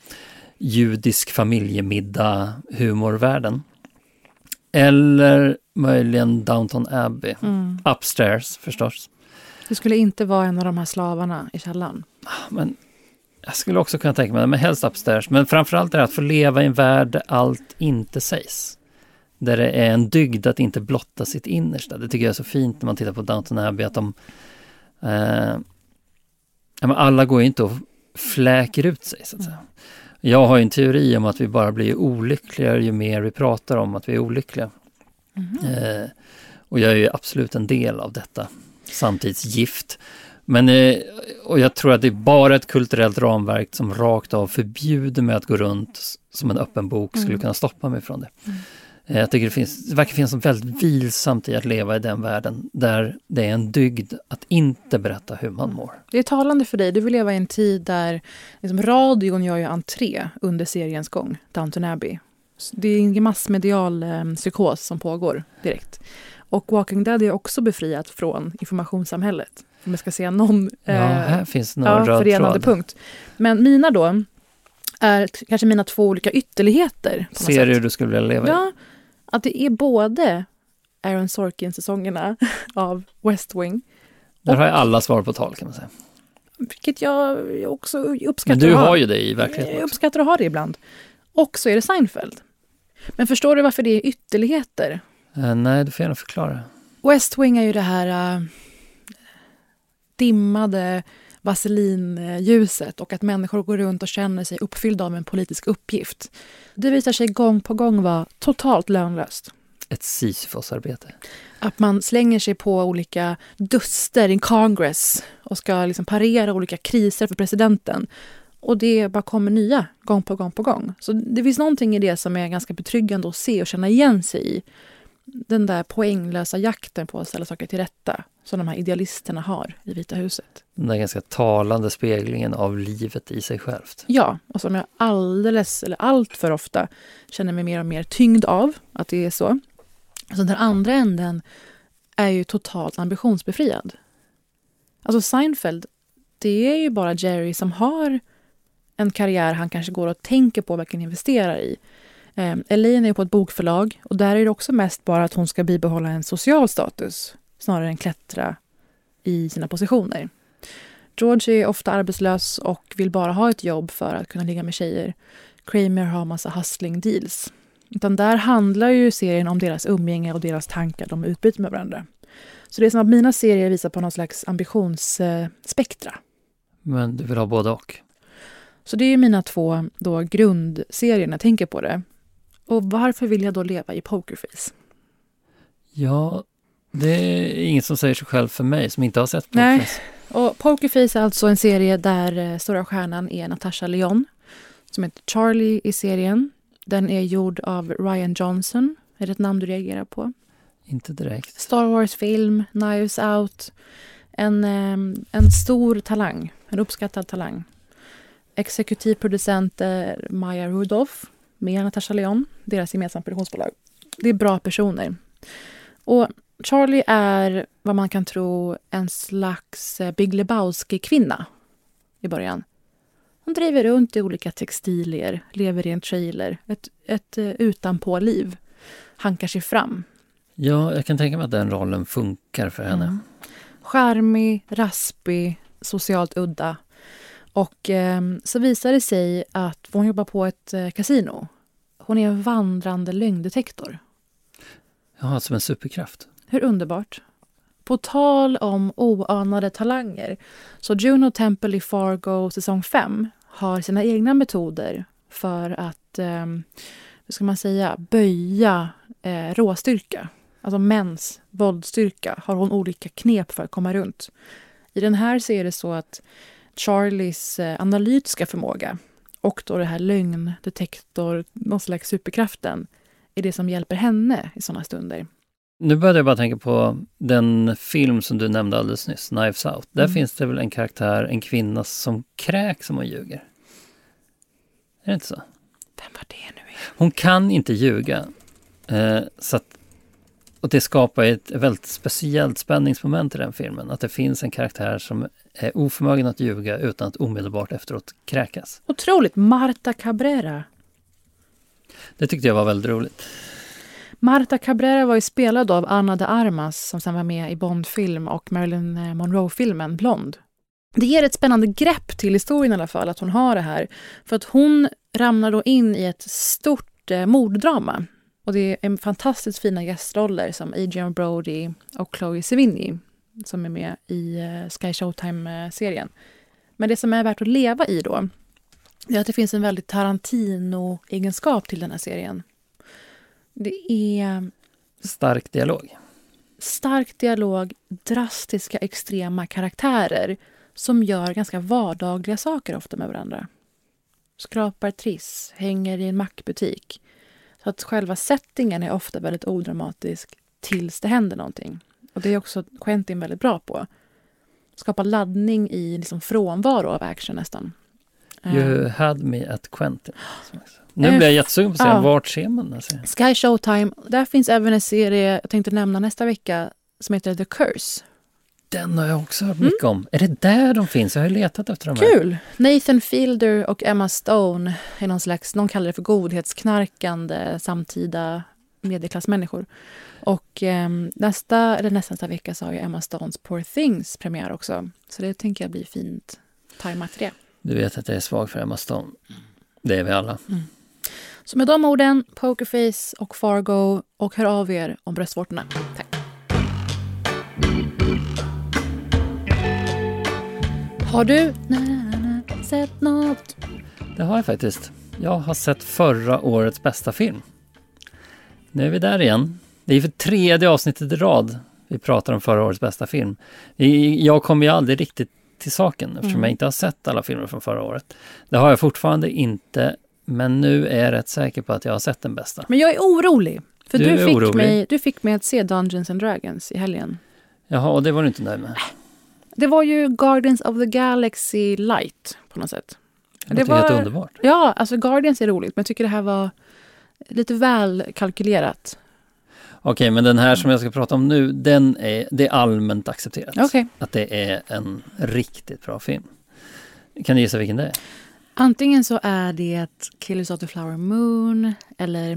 judisk familjemiddag humorvärlden. Eller möjligen Downton Abbey. Mm. Upstairs förstås. Du skulle inte vara en av de här slavarna i källaren. Men jag skulle också kunna tänka mig det, men helst upstairs. Men framförallt är det att få leva i en värld där allt inte sägs. Där det är en dygd att inte blotta sitt innersta. Det tycker jag är så fint när man tittar på Downton Abbey att de... Eh, alla går ju inte och fläker ut sig så att säga. Jag har ju en teori om att vi bara blir olyckligare ju mer vi pratar om att vi är olyckliga. Eh, och jag är ju absolut en del av detta samtidsgift. Men, eh, och jag tror att det är bara ett kulturellt ramverk som rakt av förbjuder mig att gå runt som en öppen bok skulle Mm. kunna stoppa mig från det. Eh, Jag tycker det, finns, det verkar finnas något väldigt vilsamt i att leva i den världen där det är en dygd att inte berätta hur man mår. Det är talande för dig. Du vill leva i en tid där liksom, radion gör ju entré under seriens gång, Downton Abbey. Det är en massmedial eh, psykos som pågår direkt. Och Walking Dead är också befriat från informationssamhället. Om jag ska säga någon Ja, här finns någon ja, röd förenande tråd. punkt. Men mina då är kanske mina två olika ytterligheter. Serier du skulle vilja leva i? Ja, att det är både Aaron Sorkin-säsongerna av West Wing, Där har jag alla svar på tal kan man säga. vilket jag också uppskattar Men du har ju det i verkligheten Jag uppskattar att ha det ibland. Och så är det Seinfeld. Men förstår du varför det är ytterligheter? Eh, nej, du får gärna förklara. West Wing är ju det här äh, dimmade vaselinljuset och att människor går runt och känner sig uppfyllda av en politisk uppgift. Det visar sig gång på gång vara totalt lönlöst. Ett Sisyfos-arbete. Att man slänger sig på olika duster i Congress och ska liksom parera olika kriser för presidenten. Och det bara kommer nya, gång på gång på gång. Så det finns någonting i det som är ganska betryggande att se och känna igen sig i. Den där poänglösa jakten på att ställa saker till rätta som de här idealisterna har i Vita huset. Den där ganska talande speglingen av livet i sig självt. Ja, och som jag alldeles, eller allt för ofta känner mig mer och mer tyngd av att det är så. Så den andra änden är ju totalt ambitionsbefriad. Alltså Seinfeld, det är ju bara Jerry som har en karriär han kanske går och tänker på, verkligen investerar i. Eh, Elaine är på ett bokförlag och där är det också mest bara att hon ska bibehålla en social status snarare än klättra i sina positioner. George är ofta arbetslös och vill bara ha ett jobb för att kunna ligga med tjejer. Kramer har massa hustling deals. Utan där handlar ju serien om deras umgänge och deras tankar de utbyter med varandra. Så det är som att mina serier visar på någon slags ambitionsspektra. Men du vill ha både och. Så det är mina två då grundserier när jag tänker på det. Och varför vill jag då leva i Pokerface? Ja, det är inget som säger sig själv för mig som inte har sett Nej. Pokerface. Och Pokerface är alltså en serie där eh, stora stjärnan är Natasha Lyonne som heter Charlie i serien. Den är gjord av Ryan Johnson. Är det ett namn du reagerar på? Inte direkt. Star Wars-film, Knives Out. En, eh, en stor talang, en uppskattad talang. Exekutiv producent är Maya Rudolph med Natasha Lyonne, deras gemensamma produktionsbolag. Det är bra personer. Och Charlie är vad man kan tro en slags eh, Big Lebowski-kvinna i början. Hon driver runt i olika textilier, lever i en trailer, ett, ett uh, utanpåliv. Hankar sig fram. Ja, jag kan tänka mig att den rollen funkar för henne. Mm. Charmig, raspig, socialt udda. Och eh, så visar det sig att hon jobbar på ett eh, kasino. Hon är en vandrande lögndetektor. Ja, som en superkraft. Hur underbart. På tal om oanade talanger, så Juno Temple i Fargo säsong 5 har sina egna metoder för att, eh, hur ska man säga, böja eh, råstyrka. Alltså mäns våldstyrka har hon olika knep för att komma runt. I den här så är det så att Charlies eh, analytiska förmåga och då det här lögndetektor, någon slags superkraften, är det som hjälper henne i sådana stunder. Nu började jag bara tänka på den film som du nämnde alldeles nyss, Knives Out. Där mm. finns det väl en karaktär, en kvinna som kräks om hon ljuger? Är det inte så? Vem var det nu? Hon kan inte ljuga. Eh, så att, och det skapar ett väldigt speciellt spänningsmoment i den filmen. Att det finns en karaktär som är oförmögen att ljuga utan att omedelbart efteråt kräkas. Otroligt! Marta Cabrera. Det tyckte jag var väldigt roligt. Marta Cabrera var ju spelad av Anna de Armas som sen var med i Bondfilm och Marilyn eh, Monroe-filmen Blond. Det ger ett spännande grepp till historien i alla fall, att hon har det här. För att hon ramlar då in i ett stort eh, morddrama. Och det är fantastiskt fina gästroller som Adrian Brody och Chloe Sevigny som är med i eh, Sky Showtime-serien. Men det som är värt att leva i då, är att det finns en väldigt Tarantino-egenskap till den här serien. Det är... Stark dialog. Stark dialog, drastiska, extrema karaktärer som gör ganska vardagliga saker ofta med varandra. Skrapar triss, hänger i en mackbutik. Så att själva settingen är ofta väldigt odramatisk tills det händer någonting. Och det är också Quentin väldigt bra på. Skapa laddning i liksom frånvaro av action nästan. You eh. had me at Quentin. Nu blir jag jättesugen på att se ja. vart ser man den serien? Sky Showtime. Där finns även en serie jag tänkte nämna nästa vecka som heter The Curse. Den har jag också hört mycket mm. om. Är det där de finns? Jag har letat efter dem. Kul! Nathan Fielder och Emma Stone är någon slags, någon kallar det för godhetsknarkande samtida medelklassmänniskor. Och eh, nästa, eller nästa vecka så har ju Emma Stones Poor Things premiär också. Så det tänker jag blir fint tajmat det. Du vet att jag är svag för Emma Stone. Det är vi alla. Mm. Så med de orden, Pokerface och Fargo och hör av er om bröstvårtorna. Tack. Har du na, na, na, sett något? Det har jag faktiskt. Jag har sett förra årets bästa film. Nu är vi där igen. Det är för tredje avsnittet i rad vi pratar om förra årets bästa film. Jag kommer ju aldrig riktigt till saken eftersom mm. jag inte har sett alla filmer från förra året. Det har jag fortfarande inte, men nu är jag rätt säker på att jag har sett den bästa. Men jag är orolig. För du, du fick, orolig. Mig, du fick mig att se Dungeons and Dragons i helgen. Jaha, och det var du inte nöjd med? Det var ju Guardians of the Galaxy light på något sätt. Det, det var helt underbart. Ja, alltså Guardians är roligt, men jag tycker det här var lite väl kalkylerat. Okej, men den här som jag ska prata om nu, den är, det är allmänt accepterat. Okay. Att det är en riktigt bra film. Kan du gissa vilken det är? Antingen så är det Killers of the Flower Moon eller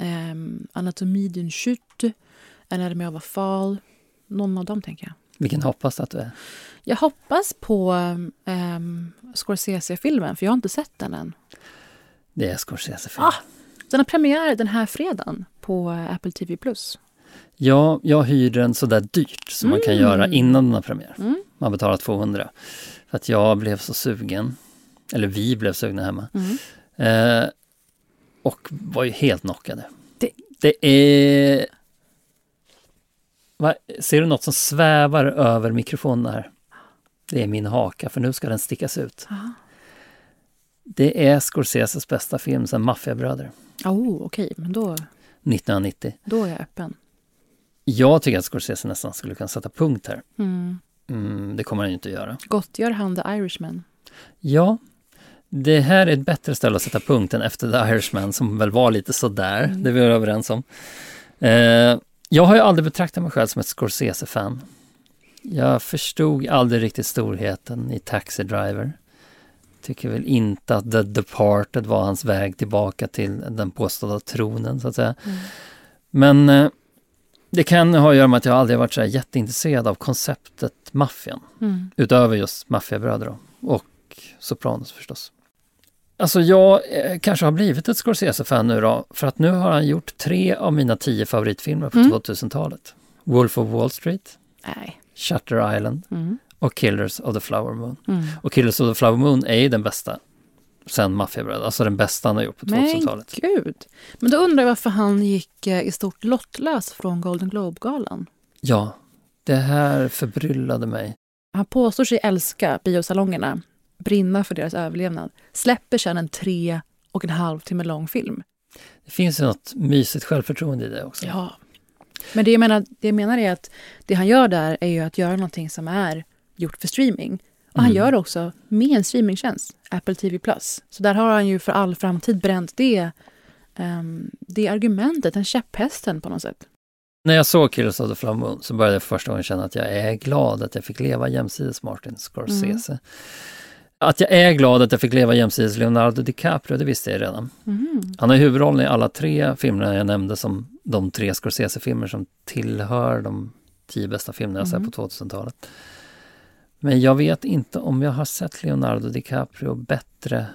um, Anatomy d'une chute, Anatomy of a Fall. Någon av dem, tänker jag. Vilken hoppas du att du är? Jag hoppas på um, Scorsese-filmen, för jag har inte sett den än. Det är Scorsese-filmen. Ah, den har premiär den här fredagen på Apple TV+. Ja, jag hyrde den så där dyrt som mm. man kan göra mm. innan den har premiär. Mm. Man betalar 200. För att jag blev så sugen. Eller vi blev sugna hemma. Mm. Eh, och var ju helt knockade. Det, det är... Va? Ser du något som svävar över mikrofonen här? Det är min haka, för nu ska den stickas ut. Aha. Det är Scorseses bästa film sen Maffiabröder. Oh, okej, okay. men då... 1990. Då är jag öppen. Jag tycker att Scorsese nästan skulle kunna sätta punkt här. Mm. Mm, det kommer han ju inte att göra. Gottgör han The Irishman? Ja. Det här är ett bättre ställe att sätta punkt än efter The Irishman som väl var lite sådär, mm. det vi överens om. Eh, jag har ju aldrig betraktat mig själv som ett Scorsese-fan. Jag förstod aldrig riktigt storheten i Taxi Driver tycker väl inte att The Departed var hans väg tillbaka till den påstådda tronen så att säga. Mm. Men eh, det kan ha att göra med att jag aldrig varit så här jätteintresserad av konceptet maffian. Mm. Utöver just maffiabröder. Och Sopranos förstås. Alltså jag eh, kanske har blivit ett Scorsese-fan nu då, för att nu har han gjort tre av mina tio favoritfilmer på Mm. 2000-talet. Wolf of Wall Street, Nej. Shutter Island Mm. Och Killers of the Flower Moon. Mm. Och Killers of the Flower Moon är ju den bästa sen Maffiabröder, alltså den bästa han har gjort på Men 2000-talet. gud. Men då undrar jag varför han gick eh, i stort lottlös från Golden Globe-galan. Ja, det här förbryllade mig. Han påstår sig älska biosalongerna, brinna för deras överlevnad, släpper sedan en tre och en halv timme lång film. Det finns ju något mysigt självförtroende i det också. Ja. Men det jag, menar, det jag menar är att det han gör där är ju att göra någonting som är gjort för streaming. Och han Mm. gör det också med en streamingtjänst, Apple TV+. Så där har han ju för all framtid bränt det, ehm, det argumentet, den käpphästen på något sätt. När jag såg Killers of the Flower Moon så började jag för första gången känna att jag är glad att jag fick leva jämsides Martin Scorsese. Att jag är glad att jag fick leva jämsides Leonardo DiCaprio, det visste jag redan. Mhm. Han har huvudrollen i alla tre filmerna jag nämnde som de tre Scorsese-filmer som tillhör de tio bästa filmerna jag Mm. sett på 2000-talet. Men jag vet inte om jag har sett Leonardo DiCaprio bättre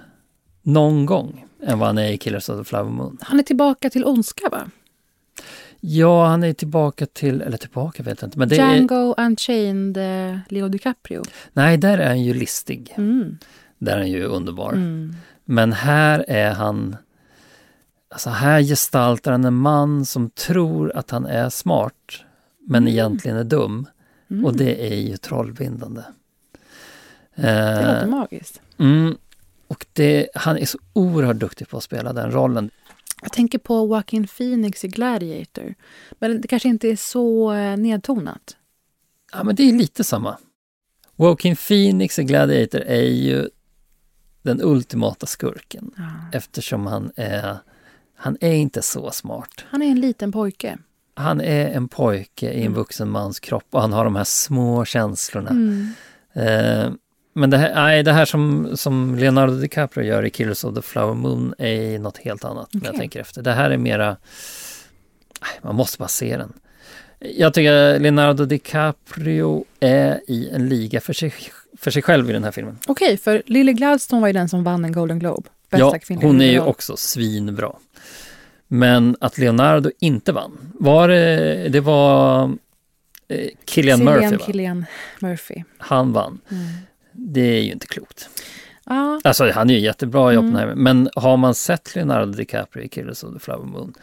någon gång än vad han är i Killers of the Flower Moon. Han är tillbaka till ondska, va? Ja, han är tillbaka till, eller tillbaka vet jag inte, men det är, Django Unchained, eh, Leo DiCaprio. nej, där är han ju listig. Mm. Där är han ju underbar. Mm. Men här är han, alltså här gestaltar han en man som tror att han är smart, men Mm. egentligen är dum. Mm. Och det är ju trollbindande. Det låter Eh, magiskt. mm, och det, han är så oerhört duktig på att spela den rollen. Jag tänker på Joaquin Phoenix i Gladiator. Men det kanske inte är så eh, nedtonat. Ja, men det är lite samma. Joaquin Phoenix i Gladiator är ju den ultimata skurken. Eftersom han är, han är inte så smart. Han är en liten pojke. Han är en pojke i en vuxen mans kropp och han har de här små känslorna. Mm. Eh, men det här, nej, det här som, som Leonardo DiCaprio gör i Killers of the Flower Moon är något helt annat när jag tänker efter. Det här är mera, man måste bara se den. Jag tycker Leonardo DiCaprio är i en liga för sig, för sig själv i den här filmen. Okej, för Lily Gladstone var ju den som vann en Golden Globe. Bästa Ja, hon är ju också svinbra. Men att Leonardo inte vann, var det, det var eh, Killian Cillian Murphy va? Killian Murphy. Han vann. Mm. Det är ju inte klokt. Ja, Alltså han är ju jättebra i Mm. Oppenheimer, men har man sett Leonardo DiCaprio i Killers of the Flower Moon,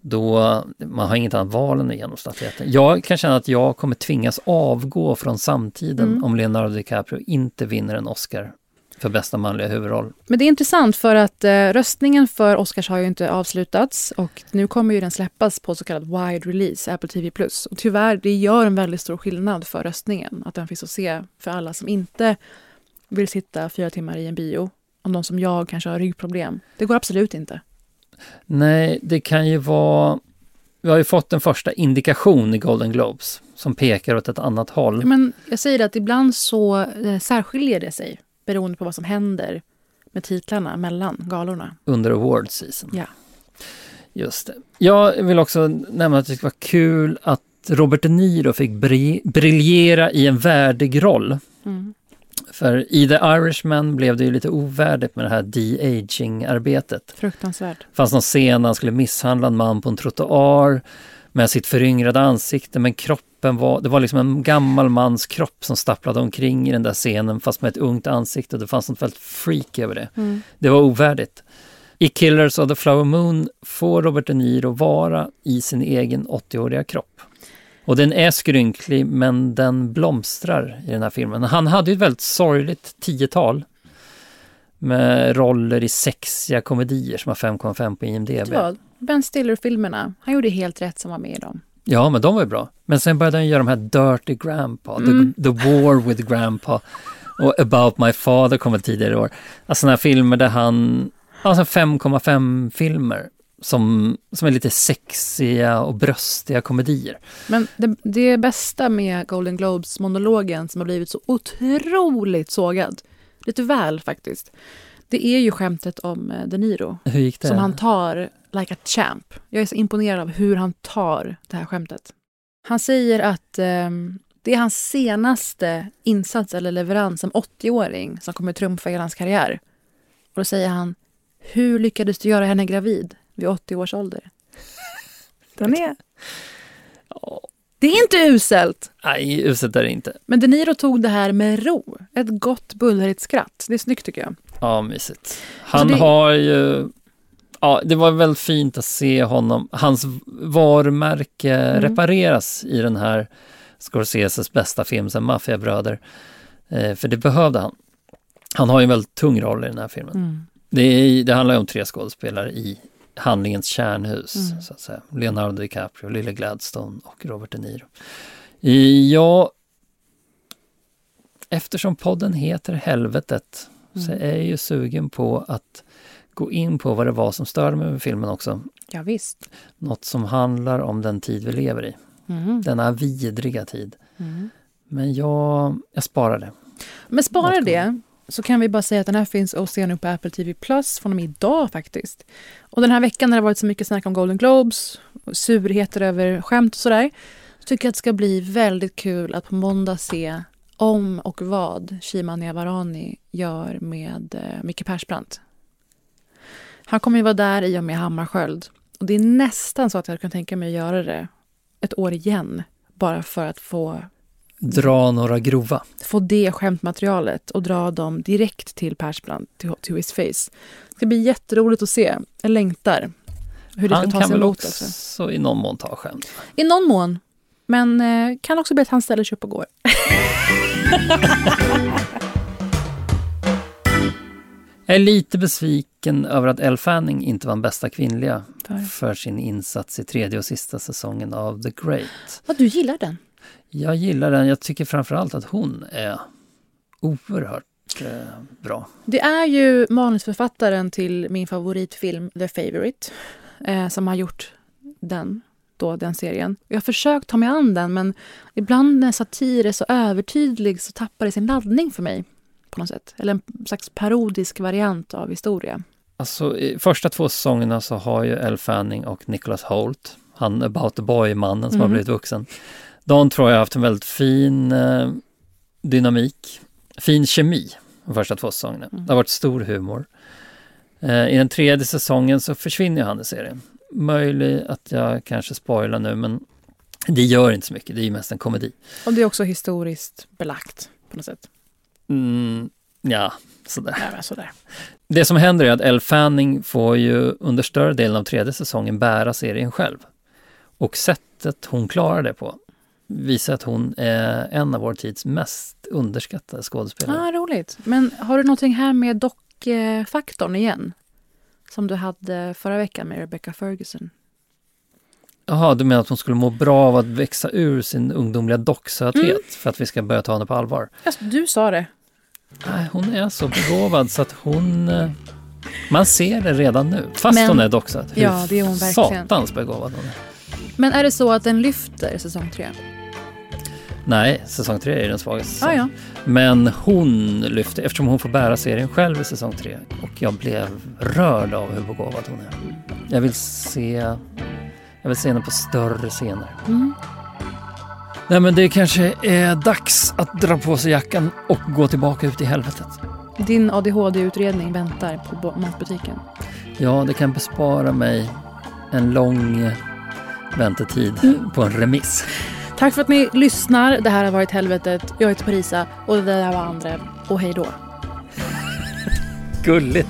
då man har inget annat val än att ge honom statyetten. Jag kan känna att jag kommer tvingas avgå från samtiden Mm. om Leonardo DiCaprio inte vinner en Oscar för bästa manliga huvudroll. men det är intressant för att eh, röstningen för Oscars har ju inte avslutats och nu kommer ju den släppas på så kallad wide release, Apple TV+. Och tyvärr, det gör en väldigt stor skillnad för röstningen, att den finns att se för alla som inte vill sitta fyra timmar i en bio. Om de som jag kanske har ryggproblem. Det går absolut inte. Nej, det kan ju vara... Vi har ju fått en första indikation i Golden Globes som pekar åt ett annat håll. Men jag säger att ibland så eh, särskiljer det sig beroende på vad som händer med titlarna mellan galorna. under award season. Ja. Just det. Jag vill också nämna att det var kul att Robert De Niro fick bri- briljera i en värdig roll. Mm. För i The Irishman blev det ju lite ovärdigt med det här de-aging-arbetet. Fruktansvärt. Det fanns någon scen där han skulle misshandla en man på en trottoar med sitt föryngrade ansikte, men kroppen var, det var liksom en gammal mans kropp som stapplade omkring i den där scenen fast med ett ungt ansikte och det fanns något väldigt freak över det. Mm. Det var ovärdigt. I Killers of the Flower Moon får Robert De Niro vara i sin egen 80-åriga kropp. Och den är skrynklig men den blomstrar i den här filmen. Han hade ju ett väldigt sorgligt tiotal med roller i sexiga komedier som har 5,5 på IMDB. Vad? Ben Stiller-filmerna, han gjorde helt rätt som var med i dem. Ja, men de var ju bra. Men sen började han göra de här Dirty Grandpa, Mm. the, the War with Grandpa och About My Father kom väl tidigare i år. Alltså sådana här filmer där han, alltså 5,5 filmer som, som är lite sexiga och bröstiga komedier. Men det, det bästa med Golden Globes-monologen som har blivit så otroligt sågad, lite väl faktiskt. Det är ju skämtet om eh, De Niro. Hur gick det? Som han tar like a champ. Jag är så imponerad av hur han tar det här skämtet. Han säger att eh, det är hans senaste insats eller leverans som 80-åring som kommer trumfa hela hans karriär. Och då säger han, hur lyckades du göra henne gravid vid 80 års ålder? Den är... Det är inte uselt! Nej, uselt är det inte. Men De Niro tog det här med ro. Ett gott bullrigt skratt. Det är snyggt tycker jag. Ja, mysigt. Han det- har ju... Ja, det var väldigt fint att se honom, hans varumärke Mm. repareras i den här Scorseses bästa film sen Maffiabröder. Eh, för det behövde han. Han har ju en väldigt tung roll i den här filmen. Mm. Det, är, det handlar om tre skådespelare i handlingens kärnhus, Mm. så att säga. Leonardo DiCaprio, Lily Gladstone och Robert De Niro. Ja, eftersom podden heter Helvetet så Mm. är jag ju sugen på att gå in på vad det var som störde mig med filmen också. Ja, visst. Något som handlar om den tid vi lever i. Mm. Denna vidriga tid. Mm. Men jag, jag sparar det. Men spara det så kan vi bara säga att den här finns att se nu på Apple TV Plus från och med idag faktiskt. Och den här veckan när det varit så mycket snack om Golden Globes, surheter över skämt och sådär, så tycker jag att det ska bli väldigt kul att på måndag se om och vad Shima Niavarani gör med eh, Micke Persbrandt. Han kommer ju vara där i och med Hammarskjöld. Och det är nästan så att jag kan tänka mig att göra det ett år igen. Bara för att få Dra några grova. få det skämtmaterialet och dra dem direkt till Persbrandt, till, till his face. Det ska bli jätteroligt att se. Jag längtar. Hur det Han ska kan tas väl emot också också. i någon mån ta skämt. I någon mån. Men eh, kan också bli att han ställer sig upp och går. Jag är lite besviken över att Elle Fanning inte vann bästa kvinnliga För? för sin insats i tredje och sista säsongen av The Great. Vad du gillar den? Jag gillar den. Jag tycker framförallt att hon är oerhört eh, bra. Det är ju manusförfattaren till min favoritfilm The Favourite eh, som har gjort den, då, den serien. Jag har försökt ta mig an den men ibland när satir är så övertydlig så tappar det sin laddning för mig. På något sätt. Eller en slags parodisk variant av historia. Alltså i första två säsongerna så har ju Elle Fanning och Nicholas Holt, han about the boy-mannen som har Mm. blivit vuxen. De tror jag har haft en väldigt fin eh, dynamik, fin kemi de första två säsongerna. Det har varit stor humor. Eh, I den tredje säsongen så försvinner han i serien. Möjligt att jag kanske spoilar nu men det gör inte så mycket, det är ju mest en komedi. Och det är också historiskt belagt på något sätt. Mm, ja, sådär. Ja, sådär. Det som händer är att Elle Fanning får ju under större delen av tredje säsongen bära serien själv. Och sättet hon klarar det på visar att hon är en av vår tids mest underskattade skådespelare. Ah, roligt. Men har du någonting här med dockfaktorn igen? Som du hade förra veckan med Rebecca Ferguson. Jaha, du menar att hon skulle må bra av att växa ur sin ungdomliga docksöthet Mm. för att vi ska börja ta henne på allvar? Alltså, du sa det. Nej, hon är så begåvad så att hon... eh, Man ser det redan nu, fast Men- hon är. Hur Ja, det är hon verkligen. satans begåvad hon är. Men är det så att den lyfter säsong tre? Nej, säsong tre är den svagaste Ah, säsongen. ja. Men hon lyfte, eftersom hon får bära serien själv i säsong tre. Och jag blev rörd av hur begåvad hon är. Jag vill se, jag vill se henne på större scener. Mm. Nej men det kanske är dags att dra på sig jackan och gå tillbaka ut i helvetet. Din ADHD-utredning väntar på matbutiken. Ja, det kan bespara mig en lång väntetid Mm. på en remiss. Tack för att ni lyssnar. Det här har varit Helvetet. Jag heter Parisa och det där var andra. Och hej då. Gulligt.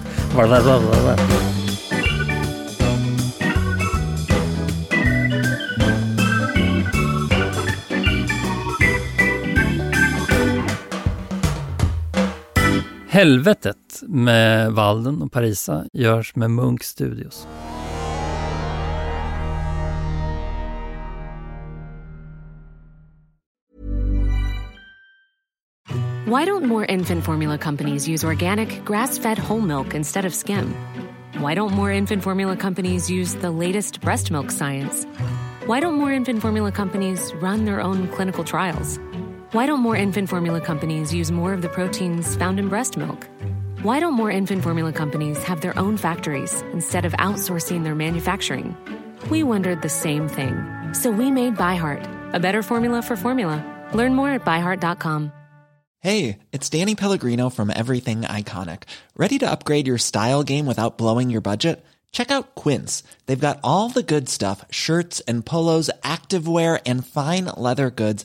Helvetet med Walden och Parisa görs med Munk Studios. Why don't more infant formula companies use organic, grass fed whole milk instead of skim? Why don't more infant formula companies use the latest breast milk science? Why don't more infant formula companies run their own clinical trials? Why don't more infant formula companies use more of the proteins found in breast milk? Why don't more infant formula companies have their own factories instead of outsourcing their manufacturing? We wondered the same thing. So we made ByHeart, a better formula for formula. Learn more at byheart.com. Hey, it's Danny Pellegrino from Everything Iconic. Ready to upgrade your style game without blowing your budget? Check out Quince. They've got all the good stuff shirts and polos, activewear, and fine leather goods,